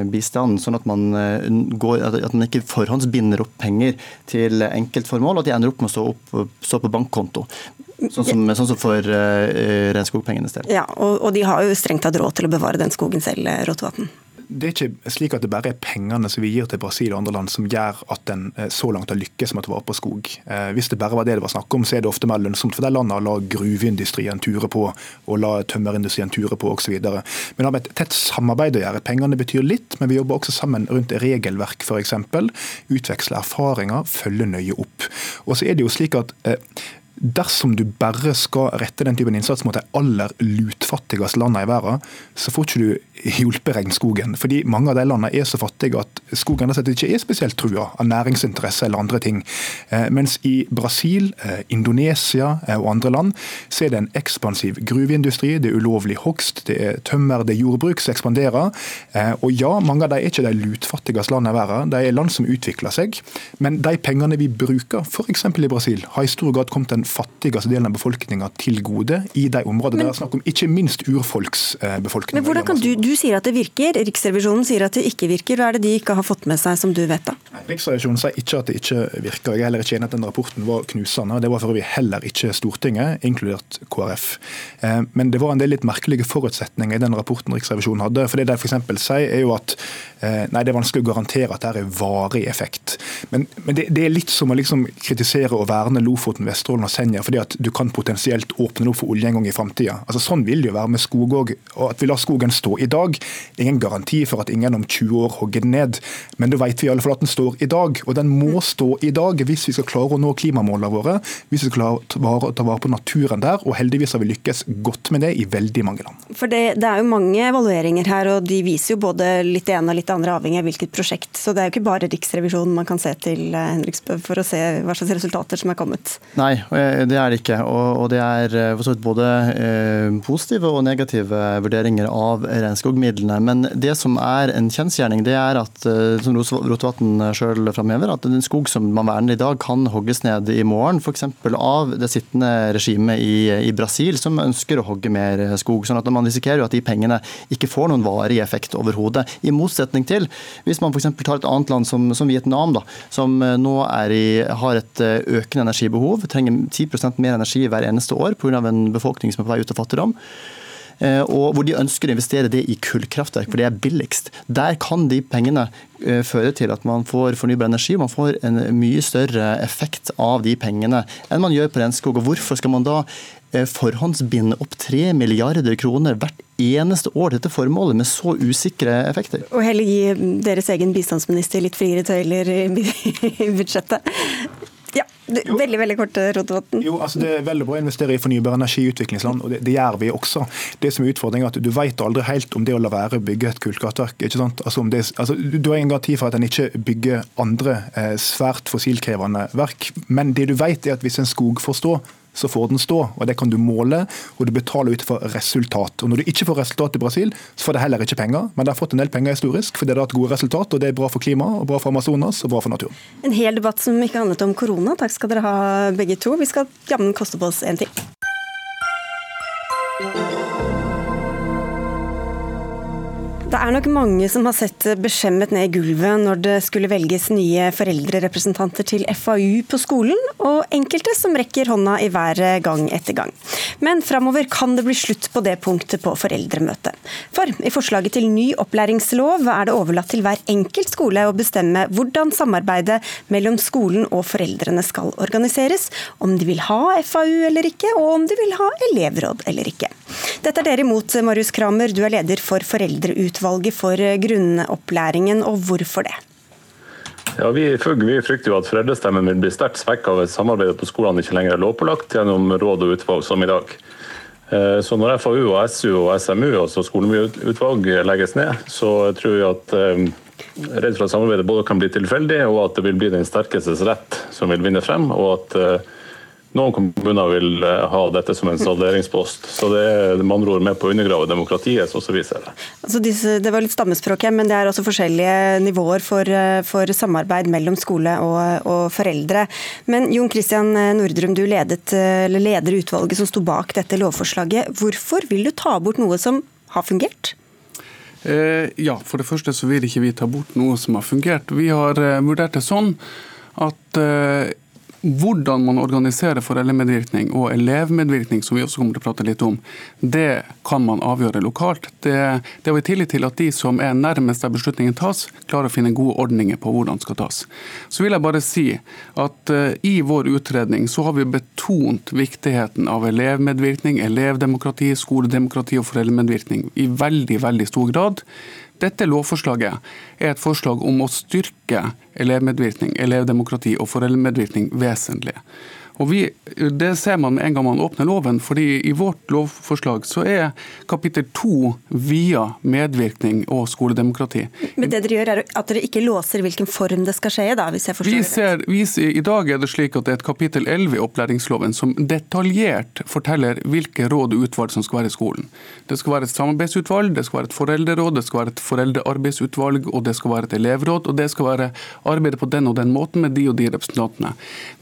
bistanden. Sånn at man, går, at man ikke forhåndsbinder opp penger til enkeltformål, og at de ender opp med å stå, opp, stå på bankkonto. Sånn som, sånn som for uh, regnskogpengenes del. Ja, og, og, de har jo strengt tatt råd til å bevare den skogen selv, eh, Rotevatn. Det er ikke slik at det bare er pengene som vi gir til Brasil og andre land som gjør at en eh, så langt har lykkes med å ta vare på skog. Hvis det bare var det det var snakk om, så er det ofte mer lønnsomt for de landene å la gruveindustrien ture på, og la tømmerindustrien ture på osv. Men det har med et tett samarbeid å gjøre. Pengene betyr litt, men vi jobber også sammen rundt regelverk f.eks. Utveksle erfaringer, følge nøye opp. Og så er det jo slik at dersom du bare skal rette den typen innsats mot de aller lutfattigste landene i verden, så får ikke du hjulpet regnskogen. Fordi mange av de landene er så fattige at skogen ikke er spesielt trua av næringsinteresse eller andre ting. Eh, mens i Brasil, eh, Indonesia eh, og andre land så er det en ekspansiv gruveindustri, det er ulovlig hogst, det er tømmer, det er jordbruk som ekspanderer. Og ja, mange av de er ikke de lutfattigste landene i verden, de er land som utvikler seg. Men de pengene vi bruker, f.eks. i Brasil, har i stor grad kommet den fattigste delen av befolkninga til gode i de områdene men, det er snakk om, ikke minst urfolksbefolkninga. Men hvordan kan du, du sier at det virker, Riksrevisjonen sier at det ikke virker. Hva er det de ikke har fått med seg, som du vet da? Riksrevisjonen sier ikke at det ikke virker. Jeg er heller ikke enig at den rapporten var knusende. Det var for øvrig heller ikke Stortinget, inkludert KrF. Eh, men det var en del litt merkelige forutsetninger i den rapporten Riksrevisjonen hadde. for Det de f.eks. sier, er jo at eh, nei, det er vanskelig å garantere at det er varig effekt. Men, men det, det, er litt som å liksom kritisere og verne Lofoten, Vesterålen og Senja fordi at du kan potensielt åpne opp for olje en gang i framtida. Altså, sånn vil det jo være med skog òg. At vi lar skogen stå i dag, er ingen garanti for at ingen om 20 år hogger den ned. Men da vet vi i alle fall at den står i dag. Og den må stå i dag hvis vi skal klare å nå klimamålene våre. Hvis vi skal klare å ta vare på naturen der. Og heldigvis har vi lykkes godt med det i veldig mange land. For det, det er jo mange evalueringer her, og de viser jo både litt det ene og litt det andre, avhengig av hvilket prosjekt. Så det er jo ikke bare Riksrevisjonen man kan se til eh, Henriksbø for å se hva slags resultater som er kommet. Nei, det er det ikke. Og, det er eh, både eh, positive og negative vurderinger av regnskogmidlene. Men det som er en kjensgjerning, det er at som Rotevatn sjøl framhever, at en skog som man verner i dag, kan hogges ned i morgen. F.eks. av det sittende regimet i, i, Brasil, som ønsker å hogge mer skog. sånn at Man risikerer jo at de pengene ikke får noen varig effekt overhodet. I motsetning til hvis man f.eks. tar et annet land som, som Vietnam, da, som nå i, har et økende energibehov, trenger 10% mer energi hver eneste år pga. en befolkning som er på vei ut av fattigdom. Eh, og hvor de ønsker å investere det i kullkraftverk, for det er billigst. Der kan de pengene eh, føre til at man får fornybar energi. Man får en mye større effekt av de pengene enn man gjør på regnskog. Og hvorfor skal man da eh, forhåndsbinde opp 3 milliarder kroner hvert eneste år dette formålet med så usikre effekter? Og heller gi deres egen bistandsminister litt friere tøyler i budsjettet. Ja, veldig veldig kort, Rotevatn. Jo, altså Det er veldig bra å investere i fornybar energi i utviklingsland, og det, det, gjør vi også. Det som er utfordringen er at Du vet aldri helt om det å la være å bygge et kullkraftverk. ikke sant? Altså, det, altså Du har ingen garanti for at en ikke bygger andre eh, svært fossilkrevende verk, men det du vet er at hvis en skog får stå, så får den stå. og Det kan du måle, og du betaler ut for resultat. Og Når du ikke får resultat i Brasil, så får det heller ikke penger, men det har fått en del penger historisk, fordi det har hatt gode resultat, og det er bra for klimaet, bra for Amazonas og bra for naturen. En hel debatt som ikke handlet om korona. Takk skal dere ha begge to. Vi skal jammen koste på oss en til. Det er nok mange som har sett beskjemmet ned i gulvet når det skulle velges nye foreldrerepresentanter til FAU på skolen, og enkelte som rekker hånda i været gang etter gang. Men framover kan det bli slutt på det punktet på foreldremøtet. For i forslaget til ny opplæringslov er det overlatt til hver enkelt skole å bestemme hvordan samarbeidet mellom skolen og foreldrene skal organiseres, om de vil ha FAU eller ikke, og om de vil ha elevråd eller ikke. Dette er dere imot, Marius Kramer, du er leder for Foreldreutvalget utvalget for grunnopplæringen, og hvorfor det? Ja, vi, vi, frykter jo at foreldrestemmen vil bli sterkt svekka hvis samarbeidet på skolene ikke lenger er lovpålagt gjennom råd og utvalg som i dag. Eh, så når FAU, og SU og SMU, altså skolemøteutvalg, legges ned, så tror jeg at eh, redd for at samarbeidet både kan bli tilfeldig, og at det vil bli den sterkestes rett som vil vinne frem. og at eh, noen kommuner vil eh, ha dette som en salderingspost. Så det er med andre ord med på å undergrave demokratiet, sånn som vi ser det. Altså disse, det var litt stammespråk her, men det er også forskjellige nivåer for, eh, for samarbeid mellom skole og, og, foreldre. Men Jon Christian Nordrum, du ledet, leder utvalget som sto bak dette lovforslaget. Hvorfor vil du ta bort noe som har fungert? Eh, ja, for det første så vil ikke vi ta bort noe som har fungert. Vi har eh, vurdert det sånn at eh, hvordan man organiserer foreldremedvirkning og elevmedvirkning, som vi også kommer til å prate litt om, det kan man avgjøre lokalt. Det, det har vi tillit til at de som er nærmest der beslutningen tas, klarer å finne gode ordninger på hvordan det skal tas. Så vil jeg bare si at uh, i vår utredning så har vi betont viktigheten av elevmedvirkning, elevdemokrati, skoledemokrati og foreldremedvirkning i veldig, veldig stor grad. Dette lovforslaget er et forslag om å styrke elevmedvirkning, elevdemokrati og foreldremedvirkning vesentlig. Og vi, Det ser man med en gang man åpner loven. fordi I vårt lovforslag så er kapittel to via medvirkning og skoledemokrati. Men det dere gjør er at dere ikke låser hvilken form det skal skje i? da, hvis jeg forstår Vi ser, vi, I dag er det slik at det er et kapittel 11 i opplæringsloven som detaljert forteller hvilke råd og utvalg som skal være i skolen. Det skal være et samarbeidsutvalg, det skal være et foreldreråd, det skal være et foreldrearbeidsutvalg og det skal være et elevråd. Og det skal være arbeidet på den og den måten med de og de representantene.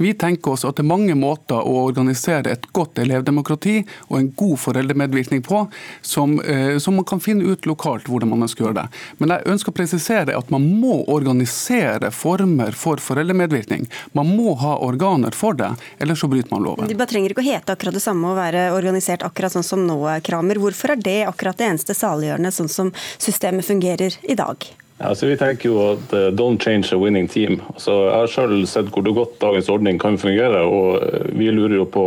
Vi tenker oss at det er mange måter å organisere et godt elevdemokrati og en god foreldremedvirkning på, som, eh, som man kan finne ut lokalt hvordan man ønsker å gjøre det. Men jeg ønsker å presisere at man må organisere former for foreldremedvirkning. Man må ha organer for det, ellers så bryter man loven. De bare trenger ikke å hete akkurat det samme og være organisert akkurat sånn som nå, Kramer. Hvorfor er det akkurat det eneste saliggjørende, sånn som systemet fungerer i dag? Ja, så vi tenker jo at uh, don't change a winning team. Altså, jeg har selv sett hvor godt dagens ordning kan fungere, og uh, vi lurer jo på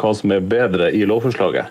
hva som er bedre i lovforslaget.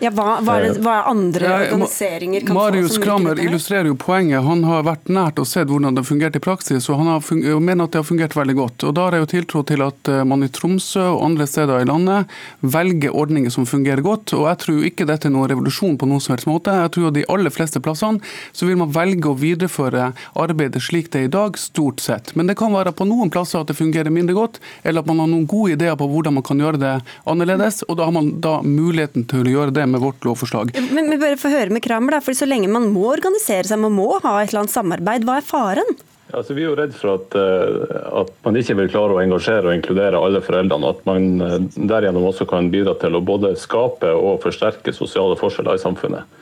Ja, hva, hva, er det, hva er andre Ja, organiseringer kan Marius få som Kramer illustrerer jo poenget. Han har vært nært og sett hvordan det fungerte i praksis, og han har fun og mener at det har fungert veldig godt. Og Da har jeg jo tiltro til at eh, man i Tromsø og andre steder i landet velger ordninger som fungerer godt. Og jeg tror ikke dette er noen revolusjon på noen som helst måte. Jeg tror at de aller fleste plassene så vil man velge å videreføre arbeidet slik det er i dag, stort sett. Men det kan være på noen plasser at det fungerer mindre godt, eller at man har noen gode ideer på hvordan man kan gjøre det annerledes. Og da har man da muligheten til å gjøre det med vårt lovforslag. Men, men bare få høre med Kramer, da, for så lenge man må organisere seg, man må ha et eller annet samarbeid, hva er faren? Altså, vi er jo redd for at, uh, at, man ikke vil klare å engasjere og inkludere alle foreldrene. At man uh, derigjennom også kan bidra til å både skape og forsterke sosiale forskjeller i samfunnet.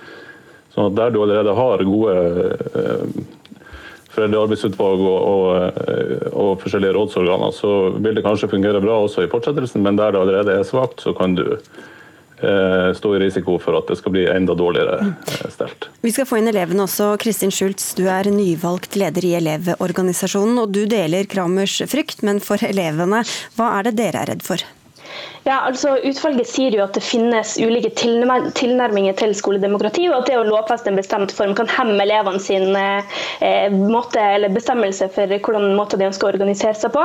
Sånn at Der du allerede har gode uh, foreldrearbeidsutvalg og, og, og, forskjellige rådsorganer, så vil det kanskje fungere bra også i fortsettelsen, men der det allerede er svakt, så kan du stå i risiko for at det skal bli enda dårligere stelt. Vi skal få inn elevene også. Kristin Schultz, du er nyvalgt leder i Elevorganisasjonen, og du deler Kramers frykt, men for elevene, hva er det dere er redd for? Ja, altså Utvalget sier jo at det finnes ulike tilnærminger til skoledemokrati, og at det å lovfeste en bestemt form kan hemme elevene sin eh, måte eller bestemmelse for hvordan måte de ønsker å organisere seg på.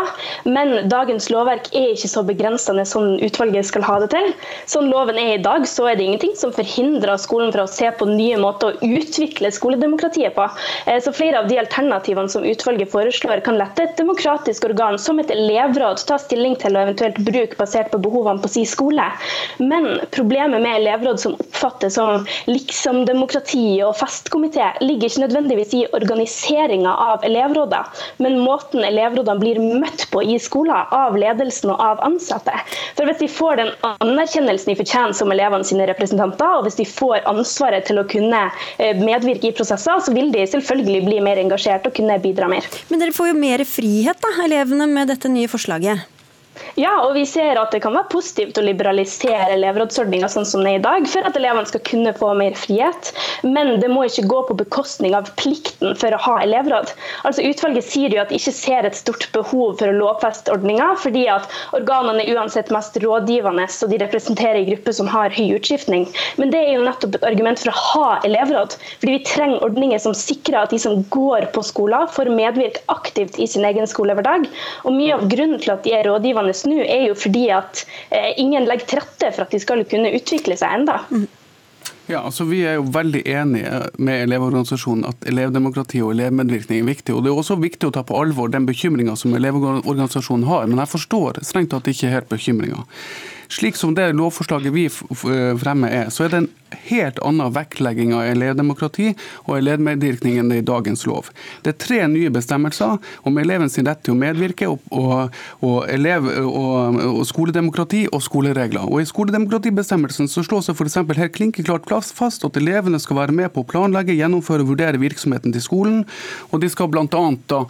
Men dagens lovverk er ikke så begrensende som utvalget skal ha det til. Sånn loven er i dag, så er det ingenting som forhindrer skolen fra å se på nye måter å utvikle skoledemokratiet på. Eh, så Flere av de alternativene som utvalget foreslår, kan lette et demokratisk organ som et elevråd ta stilling til og eventuelt bruk basert på behovene på sin skole. Men problemet med elevråd som oppfattes som liksom-demokrati og festkomité, ligger ikke nødvendigvis i organiseringa av elevråder, men måten elevrådene blir møtt på i skolen av ledelsen og av ansatte. For Hvis de får den anerkjennelsen de fortjener som elevene sine representanter, og hvis de får ansvaret til å kunne medvirke i prosesser, så vil de selvfølgelig bli mer engasjert og kunne bidra mer. Men dere får jo mer frihet, da, elevene, med dette nye forslaget? Ja, og vi ser at det kan være positivt å liberalisere elevrådsordninga sånn som det er i dag, for at elevene skal kunne få mer frihet. Men det må ikke gå på bekostning av plikten for å ha elevråd. Altså Utvalget sier jo at de ikke ser et stort behov for å lovfeste ordninga, fordi at organene er uansett mest rådgivende, så de representerer en gruppe som har høy utskiftning. Men det er jo nettopp et argument for å ha elevråd. Fordi vi trenger ordninger som sikrer at de som går på skolen, får medvirke aktivt i sin egen skolehverdag. Og mye av grunnen til at de er rådgivende nå, er jo fordi at eh, ingen legger til rette for at de skal kunne utvikle seg enda. Ja, altså Vi er jo veldig enige med Elevorganisasjonen at elevdemokrati og elevmedvirkning er viktig. og Det er også viktig å ta på alvor den bekymringa som Elevorganisasjonen har. Men jeg forstår strengt tatt ikke helt bekymringa. Slik som det lovforslaget vi fremmer er, så er det en helt annen vektlegging av elevdemokrati og elevmedvirkning enn det i dagens lov. Det er tre nye bestemmelser om elevens rett til å medvirke, og, og, og, elev, og skoledemokrati og skoleregler. Og I skoledemokratibestemmelsen så slås det f.eks. helt klinkeklart fast at elevene skal være med på å planlegge, gjennomføre og vurdere virksomheten til skolen. Og de skal bl.a. da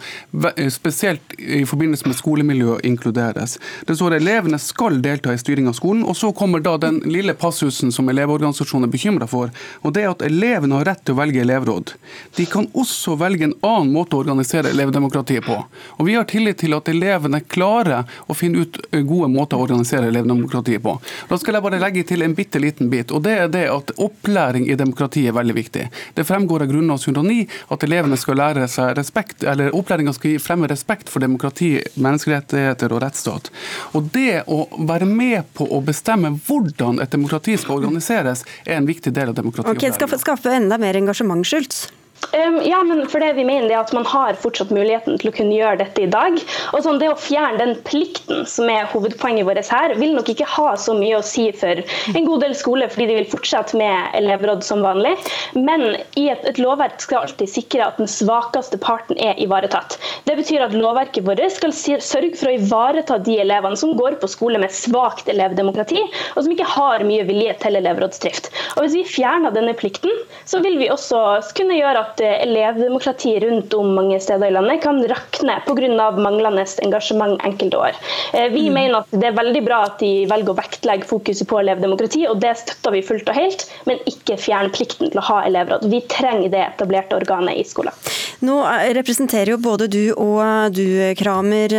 spesielt i forbindelse med skolemiljø inkluderes. Det står at elevene skal delta i styring av skolen. Og så kommer da den lille passusen som elevorganisasjonen er bekymra for. Og det er at elevene har rett til å velge elevråd. De kan også velge en annen måte å organisere elevdemokratiet på. Og vi har tillit til at elevene klarer å finne ut eh, gode måter å organisere elevdemokratiet på. Da skal jeg bare legge til en bitte liten bit, og det er det at opplæring i demokrati er veldig viktig. Det fremgår av Grunnlovs 109 at elevene skal lære seg respekt, eller opplæringa skal fremme respekt for demokrati, menneskerettigheter og rettsstat. Og det å være med på å bestemme hvordan et demokrati skal organiseres, er en viktig del av demokratiet. Ok, skal skaffe enda mer engasjement, Schultz? Um, ja, men for det vi mener er at Man har fortsatt muligheten til å kunne gjøre dette i dag. Og sånn, Det å fjerne den plikten som er hovedpoenget vårt her, vil nok ikke ha så mye å si for en god del skoler, fordi de vil fortsette med elevråd som vanlig. Men i et, et lovverk skal alltid sikre at den svakeste parten er ivaretatt. Det betyr at lovverket vårt skal sørge for å ivareta de elevene som går på skole med svakt elevdemokrati, og som ikke har mye vilje til elevrådsdrift. Og Hvis vi fjerner denne plikten, så vil vi også kunne gjøre at elevdemokratiet rundt om mange steder i landet kan rakne pga. manglende engasjement enkelte år. Eh, vi mm. mener at det er veldig bra at de velger å vektlegge fokuset på elevdemokrati, og det støtter vi fullt og helt, men ikke fjern plikten til å ha elevråd. Vi trenger det etablerte organet i skolen. Nå eh, representerer jo både du og du, Kramer,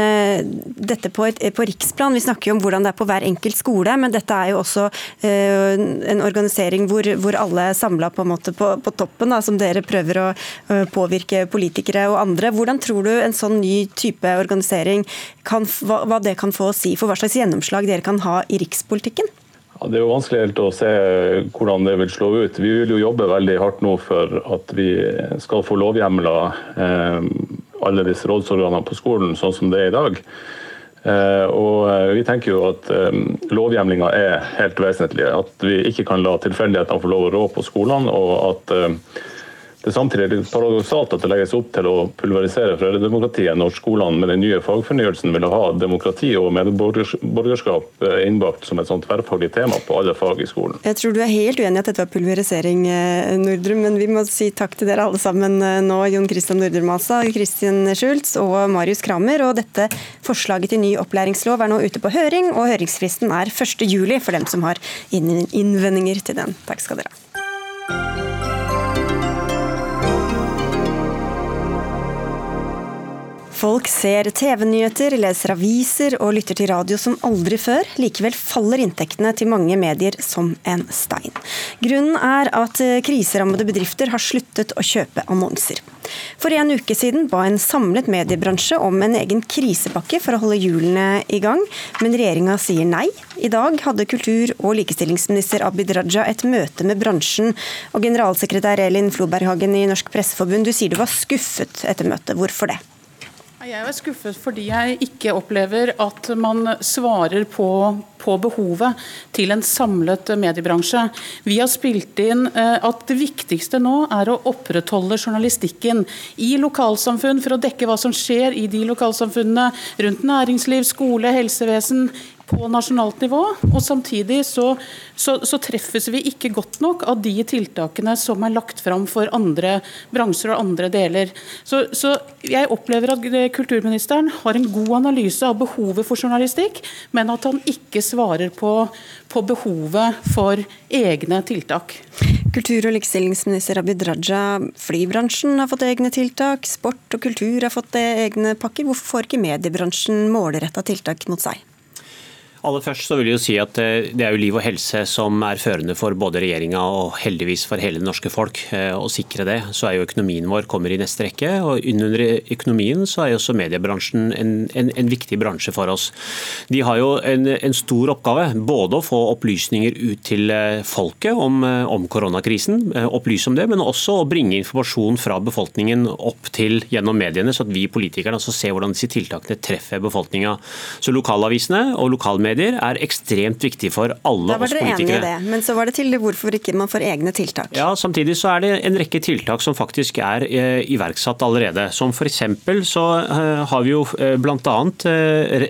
dette på, et, på riksplan. Vi snakker jo om hvordan det er på hver enkelt skole, men dette er jo også en organisering hvor, hvor alle er samla på, på, på, toppen, da, som dere prøver å påvirke politikere og andre. Hvordan tror du en sånn ny type organisering kan, hva det kan få å si for hva slags gjennomslag dere kan ha i rikspolitikken? Ja, det er jo vanskelig helt å se hvordan det vil slå ut. Vi vil jo jobbe veldig hardt nå for at vi skal få lovhjemler eh, alle disse rådsorganene på skolen, sånn som det er i dag. Eh, og eh, Vi tenker jo at eh, lovhjemlinga er helt vesentlig. At vi ikke kan la tilfeldighetene få lov å rå på skolene. og at det er samtidig paradoksalt at det legges opp til å pulverisere foreldredemokratiet når skolene med den nye fagfornyelsen vil ha demokrati og medborgerskap eh, innbakt som et sånt tverrfaglig tema på alle fag i skolen. Jeg tror du er helt uenig i at dette var pulverisering, eh, Nordrum, men vi må si takk til dere alle sammen eh, nå. Jon Christian Nordrum Asa, Kristin Schultz og Marius Kramer. Og dette forslaget til ny opplæringslov er nå ute på høring, og høringsfristen er 1.7 for dem som har innvendinger til den. Takk skal dere ha. Folk ser TV-nyheter, leser aviser og lytter til radio som aldri før. Likevel faller inntektene til mange medier som en stein. Grunnen er at eh, kriserammede bedrifter har sluttet å kjøpe annonser. For en uke siden ba en samlet mediebransje om en egen krisepakke for å holde hjulene i gang, men regjeringa sier nei. I dag hadde kultur- og likestillingsminister Abid Raja et møte med bransjen. Og generalsekretær Elin Floberghagen i Norsk Presseforbund, du sier du var skuffet etter møtet. Hvorfor det? Jeg er skuffet fordi jeg ikke opplever at man svarer på, på, behovet til en samlet mediebransje. Vi har spilt inn eh, at det viktigste nå er å opprettholde journalistikken i lokalsamfunn for å dekke hva som skjer i de lokalsamfunnene rundt næringsliv, skole, helsevesen, på nasjonalt nivå. Og samtidig så, så, så, treffes vi ikke godt nok av de tiltakene som er lagt fram for andre bransjer og andre deler. Så, så jeg opplever at kulturministeren har en god analyse av behovet for journalistikk, men at han ikke svarer på, på behovet for egne tiltak. Kultur- og likestillingsminister Abid Raja, flybransjen har fått egne tiltak, sport og kultur har fått egne pakker. Hvorfor får ikke mediebransjen målretta tiltak mot seg? Aller først så vil jeg jo si at eh, Det er jo liv og helse som er førende for både regjeringa og heldigvis for hele det norske folk. Eh, å sikre det, så er jo økonomien vår kommer i neste rekke. og Under økonomien så er jo også mediebransjen en, en, en viktig bransje for oss. De har jo en, en, stor oppgave. Både å få opplysninger ut til eh, folket om, om koronakrisen, opplyse om det, men også å bringe informasjon fra befolkningen opp til gjennom mediene, så at vi politikerne også ser hvordan disse tiltakene treffer befolkninga. Så lokalavisene og lokalmediene medier er ekstremt viktig for alle oss politikere. Da var dere enige i det, men så var det til hvorfor ikke man får egne tiltak? Ja, Samtidig så er det en rekke tiltak som faktisk er eh, iverksatt allerede. Som f.eks. så eh, har vi jo eh, bl.a.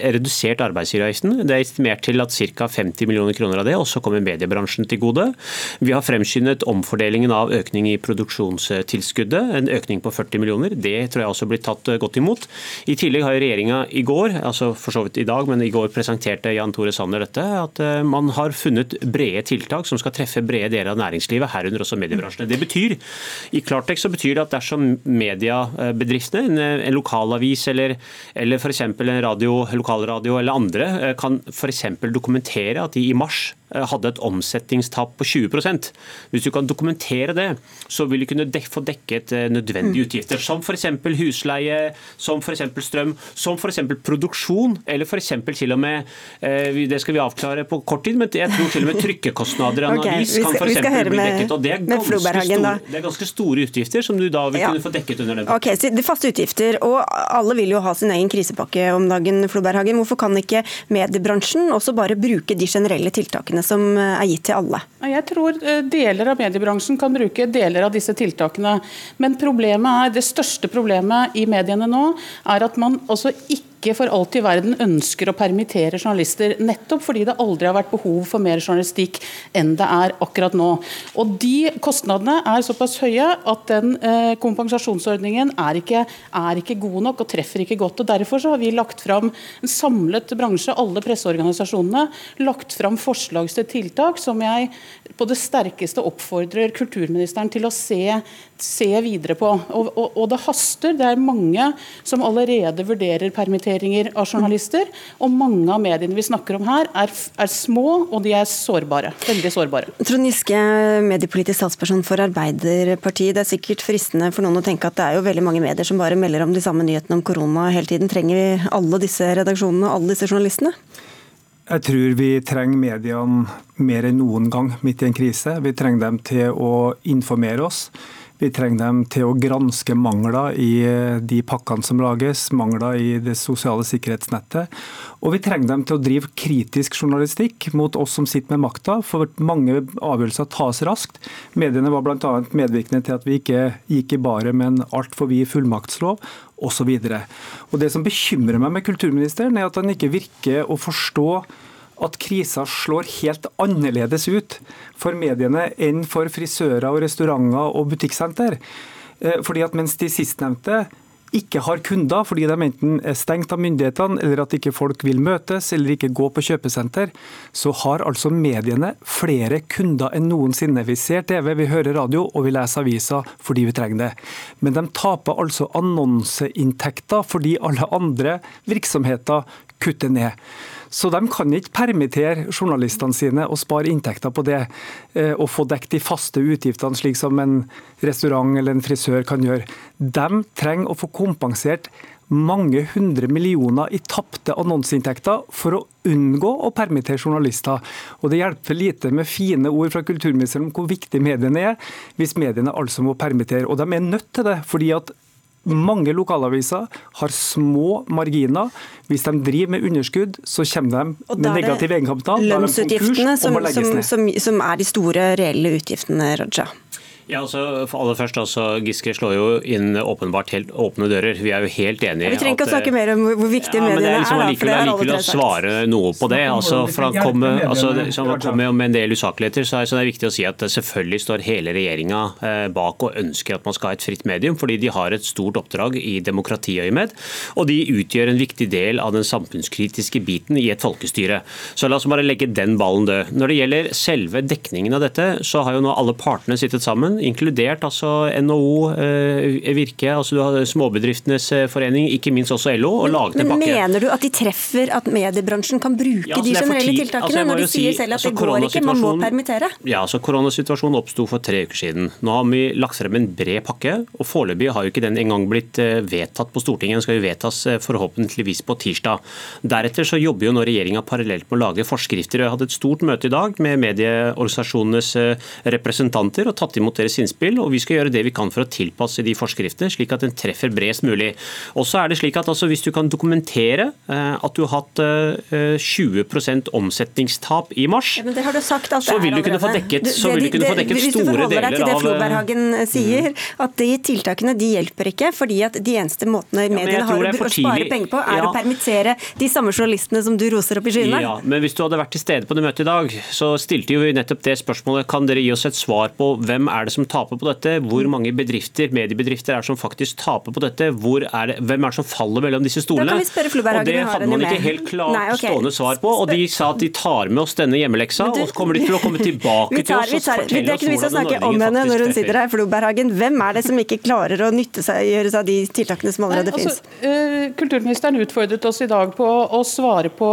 redusert arbeidsgiveravgiften. Det er estimert til at ca. 50 millioner kroner av det også kommer mediebransjen til gode. Vi har fremskyndet omfordelingen av økning i produksjonstilskuddet, en økning på 40 millioner. Det tror jeg også blir tatt godt imot. I tillegg har regjeringa i går, altså for så vidt i dag, men i går presenterte Jan Jan Tore Sanner dette, at eh, man har funnet brede tiltak som skal treffe brede deler av næringslivet, herunder også mediebransjene. Det betyr, I klartekst så betyr det at dersom mediebedriftene, en, en lokalavis eller, eller f.eks. en radio, lokalradio eller andre, eh, kan f.eks. dokumentere at de i mars hadde et omsetningstap på 20 Hvis du kan dokumentere det, så vil du kunne dek få dekket eh, nødvendige mm. utgifter, som f.eks. husleie, som f.eks. strøm, som f.eks. produksjon, eller f.eks. til og med eh, Det skal vi avklare på kort tid, men jeg tror til og med trykkekostnader i analys okay, avis kan f.eks. bli dekket. og det er, store, det er, ganske store utgifter som du da vil ja. kunne få dekket under den. Ok, så det Faste utgifter, og alle vil jo ha sin egen krisepakke om dagen. Floberghagen. Hvorfor kan ikke mediebransjen også bare bruke de generelle tiltakene som eh, er gitt til alle? Jeg tror eh, deler av mediebransjen kan bruke deler av disse tiltakene. Men problemet er, det største problemet i mediene nå er at man altså ikke ikke for alt i verden ønsker å permittere journalister, nettopp fordi det aldri har vært behov for mer journalistikk enn det er akkurat nå. Og De kostnadene er såpass høye at den eh, kompensasjonsordningen er ikke, er ikke, god nok og treffer ikke godt. og Derfor har vi lagt fram en samlet bransje, alle presseorganisasjonene, lagt fram forslag til tiltak som jeg på det sterkeste oppfordrer kulturministeren til å se, se videre på. Og, og, og det haster. Det er mange som allerede vurderer permitteringer av journalister. Og mange av mediene vi snakker om her, er, er små og de er sårbare. Veldig sårbare. Trond Giske, mediepolitisk statsperson for Arbeiderpartiet. Det er sikkert fristende for noen å tenke at det er jo veldig mange medier som bare melder om de samme nyhetene om korona hele tiden. Trenger vi alle disse redaksjonene og alle disse journalistene? Jeg tror vi trenger mediene mer enn noen gang midt i en krise. Vi trenger dem til å informere oss. Vi trenger dem til å granske mangler i eh, de pakkene som lages, mangler i det sosiale sikkerhetsnettet. Og vi trenger dem til å drive kritisk journalistikk mot oss som sitter med makta, for mange avgjørelser tas raskt. Mediene var bl.a. medvirkende til at vi ikke gikk i baret med en altfor vid fullmaktslov osv. Det som bekymrer meg med kulturministeren, er at han ikke virker å forstå at krisa slår helt annerledes ut for mediene enn for frisører, og restauranter og butikksenter. Eh, fordi at Mens de sistnevnte ikke har kunder fordi de enten er stengt av myndighetene, eller at ikke folk vil møtes eller ikke gå på kjøpesenter, så har altså mediene flere kunder enn noensinne. Vi ser TV, vi hører radio og vi leser aviser fordi vi trenger det. Men de taper altså annonseinntekter fordi alle andre virksomheter kutter ned. Så de kan ikke permittere journalistene sine og spare inntekter på det, eh, og få dekket de faste utgiftene, slik som en restaurant eller en frisør kan gjøre. De trenger å få kompensert mange hundre millioner i tapte annonseinntekter for å unngå å permittere journalister. Og Det hjelper lite med fine ord fra kulturministeren om hvor viktig mediene er, hvis mediene altså må permittere. Og de er nødt til det, fordi at mange lokalaviser har små marginer. Hvis de driver med underskudd, så kommer de med negativ egenkapital. Lønnsutgiftene som, som, som, som er de store reelle utgiftene, Raja. Ja, altså, for aller først, altså, Giske slår jo inn åpenbart helt åpne dører. Vi er jo helt enige. Vi trenger ikke å snakke mer om hvor viktige ja, mediene er. Liksom, er likevel, likevel å svare noe på det. Altså, for han kommer altså, kom med en del usakligheter, så er det viktig å si at selvfølgelig står hele regjeringa eh, bak og ønsker at man skal ha et fritt medium, fordi de har et stort oppdrag i demokratiøyemed. Og de utgjør en viktig del av den samfunnskritiske biten i et folkestyre. Så la oss bare legge den ballen død. Når det gjelder selve dekningen av dette, så har jo nå alle partene sittet sammen inkludert altså NHO, eh, Virke, altså du har Småbedriftenes eh, forening, ikke minst også LO, og laget en pakke. Mener du at de treffer at mediebransjen kan bruke ja, altså, de generelle tiltakene, altså, når de sier si, selv at altså, det går ikke, man må permittere? Ja, altså Koronasituasjonen oppsto for tre uker siden. Nå har vi lagt frem en bred pakke, og foreløpig har jo ikke den engang blitt eh, vedtatt på Stortinget. Den skal jo vedtas forhåpentligvis på tirsdag. Deretter så jobber jo nå regjeringa parallelt med å lage forskrifter. Jeg hadde et stort møte i dag med medieorganisasjonenes representanter og tatt imot deres innspill, og vi skal gjøre det vi kan for å tilpasse de forskriftene, slik at den treffer bredest mulig. Og så er det slik at altså, Hvis du kan dokumentere eh, at du har hatt 20 eh, omsetningstap i mars, ja, det har du sagt at så vil du kunne få dekket, så vil du kunne få dekket store deler av Hvis du forholder deg til det Floberhagen eh, sier, mm. at de tiltakene de hjelper ikke, fordi at de eneste måtene mediene ja, har å spare penger på, er ja. å permittere de samme journalistene som du roser opp i skyene? Ja, men hvis du hadde vært til stede på det møtet i dag, så stilte jo vi nettopp det spørsmålet. Kan dere gi oss et svar på hvem er det som taper på dette? Hvor mange bedrifter, mediebedrifter er det som faktisk taper på dette? Hvor er det, hvem er det som faller mellom disse stolene? Da kan vi spørre Floberg og Det hadde man ikke helt klart Nei, okay. stående svar på. Og de sa at de tar med oss denne hjemmeleksa, du- og så kommer de til å komme tilbake tar, til vi oss og tar, det er ikke noe vits å snakke om henne når hun sitter her. Floberhagen, hvem er det som ikke klarer å nytte seg, gjøre seg av de tiltakene som allerede Nei, finnes? altså, eh, kulturministeren utfordret oss i dag på å svare på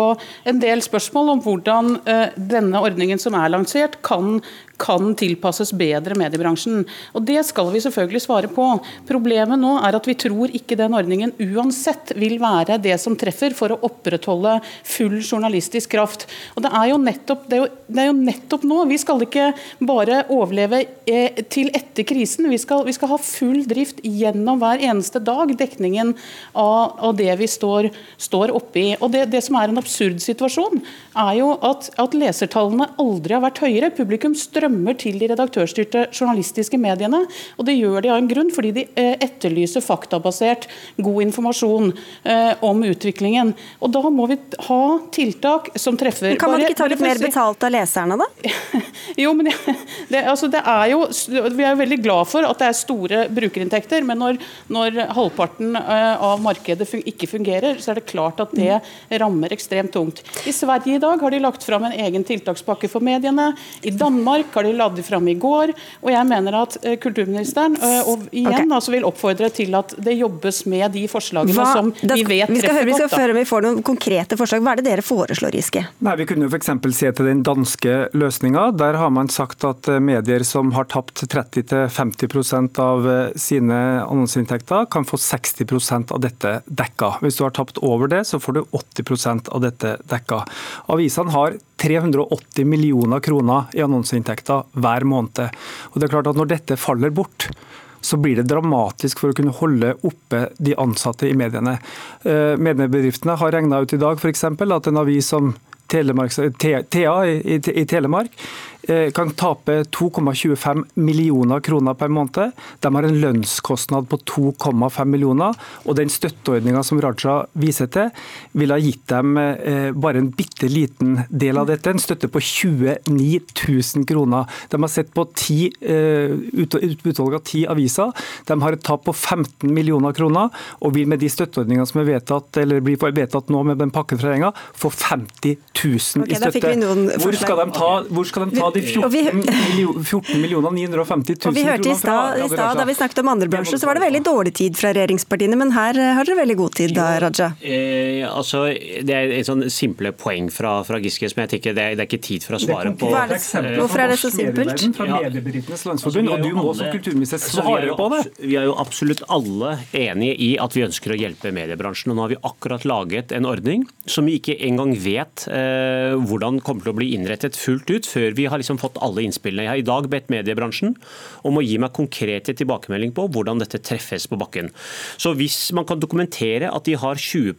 en del spørsmål om hvordan eh, denne ordningen som er lansert, kan kan tilpasses bedre mediebransjen. Og Det skal vi selvfølgelig svare på. Problemet nå er at vi tror ikke den ordningen uansett vil være det som treffer for å opprettholde full journalistisk kraft. Og Det er jo nettopp, det er jo, det er jo nettopp nå. Vi skal ikke bare overleve eh, til etter krisen. Vi skal, vi skal ha full drift gjennom hver eneste dag, dekningen av, av det vi står, står oppe i. Og det, det som er en absurd situasjon, er jo at, at lesertallene aldri har vært høyere. Publikum strømmer til de redaktørstyrte journalistiske mediene. Og det gjør de av en grunn, fordi de eh, etterlyser faktabasert god informasjon eh, om utviklingen. Og da må vi ha tiltak som treffer. Men kan man ikke ta litt mer betalt av leserne, da? jo, men det, altså det er jo, Vi er jo veldig glad for at det er store brukerinntekter, men når, når halvparten eh, av markedet ikke fungerer, så er det klart at det rammer ekstremt tungt. I Sverige i dag har de lagt fram en egen tiltakspakke for mediene. I Danmark har de ladd fram i går. og jeg mener at eh, kulturministeren eh, og igjen okay. altså vil oppfordre til at det jobbes med de forslagene Hva- som da vi skal- vet vi skal høre, vi skal godt. høre om vi får noen konkrete forslag. Hva er det dere foreslår, Giske? Nei, Vi kunne jo f.eks. se til den danske løsninga. Der har man sagt at eh, medier som har tapt 30-50 av sine annonseinntekter, kan få 60% av dette dekka. Hvis du har tapt over det, så får du 80% av dette dekka. Avisene har 380 millioner kroner i annonseinntekter hver måned. Og det er klart at Når dette faller bort, så blir det dramatisk for å kunne holde oppe de ansatte i mediene. Eh, Mediebedriftene har regna ut i dag eksempel, at en avis som Telemark, T- TA i, Telemark kan tape 2,25 millioner kroner per måned. De har en lønnskostnad på 2,5 millioner, og den støtteordninga som Raja viser til, ville ha gitt dem eh, bare en bitte liten del av dette, en støtte på 29 000 kroner. De har sett på eh, utvalg av ti aviser. De har et tap på 15 millioner kroner, og vil med de støtteordningene som er vedtatt, eller blir vedtatt nå med den pakken fra regjeringa, få 50 000 i støtte. Hvor skal de ta, hvor skal de ta de Og vi- 14, millio- 14 millioner 950 000 Og vi hørte i stad, i stad da vi snakket om andre bransjer, så var det veldig dårlig tid fra regjeringspartiene, men her eh, har dere veldig god tid, da, Raja. Eh, altså, det er et sånn simple poeng fra, fra Giske som jeg tenker det er, det er ikke tid for å svare på. Hva er det- Eh, hvorfor er det så simpelt? Fra Ja. Mediebedriftenes Altså, Landsforbund, vi er og du må alle- som kulturminister altså, vi er svare på det. Vi er jo absolutt alle enige i at vi ønsker å hjelpe mediebransjen. og Nå har vi akkurat laget en ordning som vi ikke engang vet eh, hvordan kommer til å bli innrettet fullt ut, før vi har liksom fått alle innspillene. Jeg har i dag bedt mediebransjen om å gi meg konkrete tilbakemelding på hvordan dette treffes på bakken. Så hvis man kan dokumentere at de har 20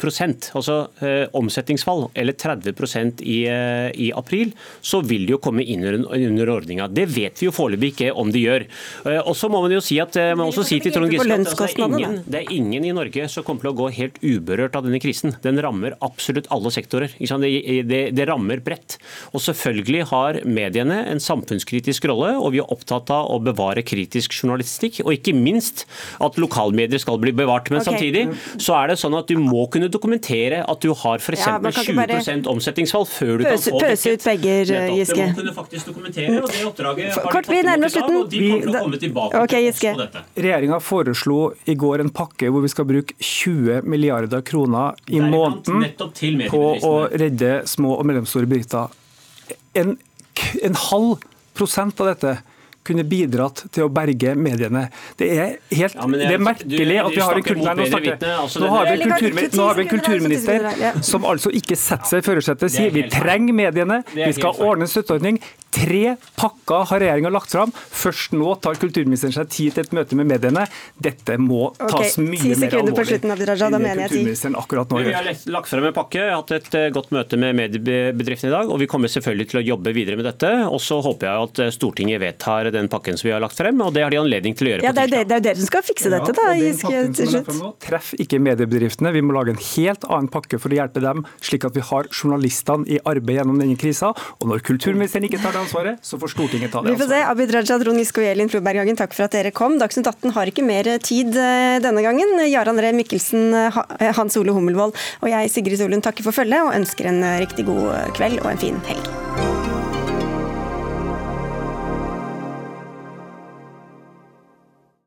altså eh, omsetningsfall, eller 30% i, eh, i april, så vil de jo komme inn under, under ordninga. Det vet vi jo foreløpig ikke om de gjør. Eh, og så må man jo si at eh, man også si til Trond Giske at altså, det, er ingen, det er ingen i Norge som kommer til å gå helt uberørt av denne krisen. Den rammer absolutt alle sektorer. Ikke sant? Det, det, det rammer bredt. Og selvfølgelig har mediene en samfunnskritisk rolle, og vi er opptatt av å bevare kritisk journalistikk, og ikke minst at lokalmedier skal bli bevart. Men okay. samtidig så er det sånn at du må kunne dokumentere at du har f.eks. Ja, man kan ikke bare 20 omsetningsfall før du Pøse, kan få pøse ut begger, Giske. Det må kunne faktisk dokumentere, og det oppdraget har Kort, vi nærmer oss i og de kommer til slutten. å komme tilbake til på dette. Regjeringa foreslo i går en pakke hvor vi skal bruke 20 milliarder kroner i måneden på å redde små og mellomstore bedrifter. En, en halv prosent av dette kunne bidratt til å berge mediene. Det er helt Ja, jeg- det er du- merkelig at vi har en, snakker kul- mot Nei, nå bedre snakker jeg. vitende, altså nå har vi en Veldig nå har vi en kulturminister som altså ikke setter seg i førersetet, er sier vi trenger mediene, vi skal ordne en støtteordning. Tre pakker har regjeringa lagt fram. Først nå tar kulturministeren seg tid til et møte med mediene. Dette må tas mye okay, mer sekunder på alvorlig slutten, Raja, da enn mener kulturministeren akkurat nå Vi har lagt frem en pakke, hatt et eh, godt møte med mediebedriftene i dag, og vi kommer selvfølgelig til å jobbe videre med dette. Og så håper jeg at eh, Stortinget vedtar den pakken som vi har lagt frem, og det har de anledning til å gjøre Ja, på det er tirsdag. det, det er jo dere som skal fikse dette, da, Ja, pakken til slutt. Treff ikke mediebedriftene. Vi må lage en helt annen pakke for å hjelpe dem, slik at vi har journalistene i arbeid gjennom denne krisa. Og når kulturministeren ikke tar det ansvaret, så får Stortinget ta det Vi får ansvaret. se. Abid Raja, Trond Giske og Elin Floberghagen, takk for at dere kom. Dagsnytt 18 har ikke mer tid eh, denne gangen. Jarand Ree Mikkelsen, eh, Hans Ole Hummelvold og jeg, Sigrid Solund, takker for følget og ønsker en eh, riktig god kveld og en fin helg.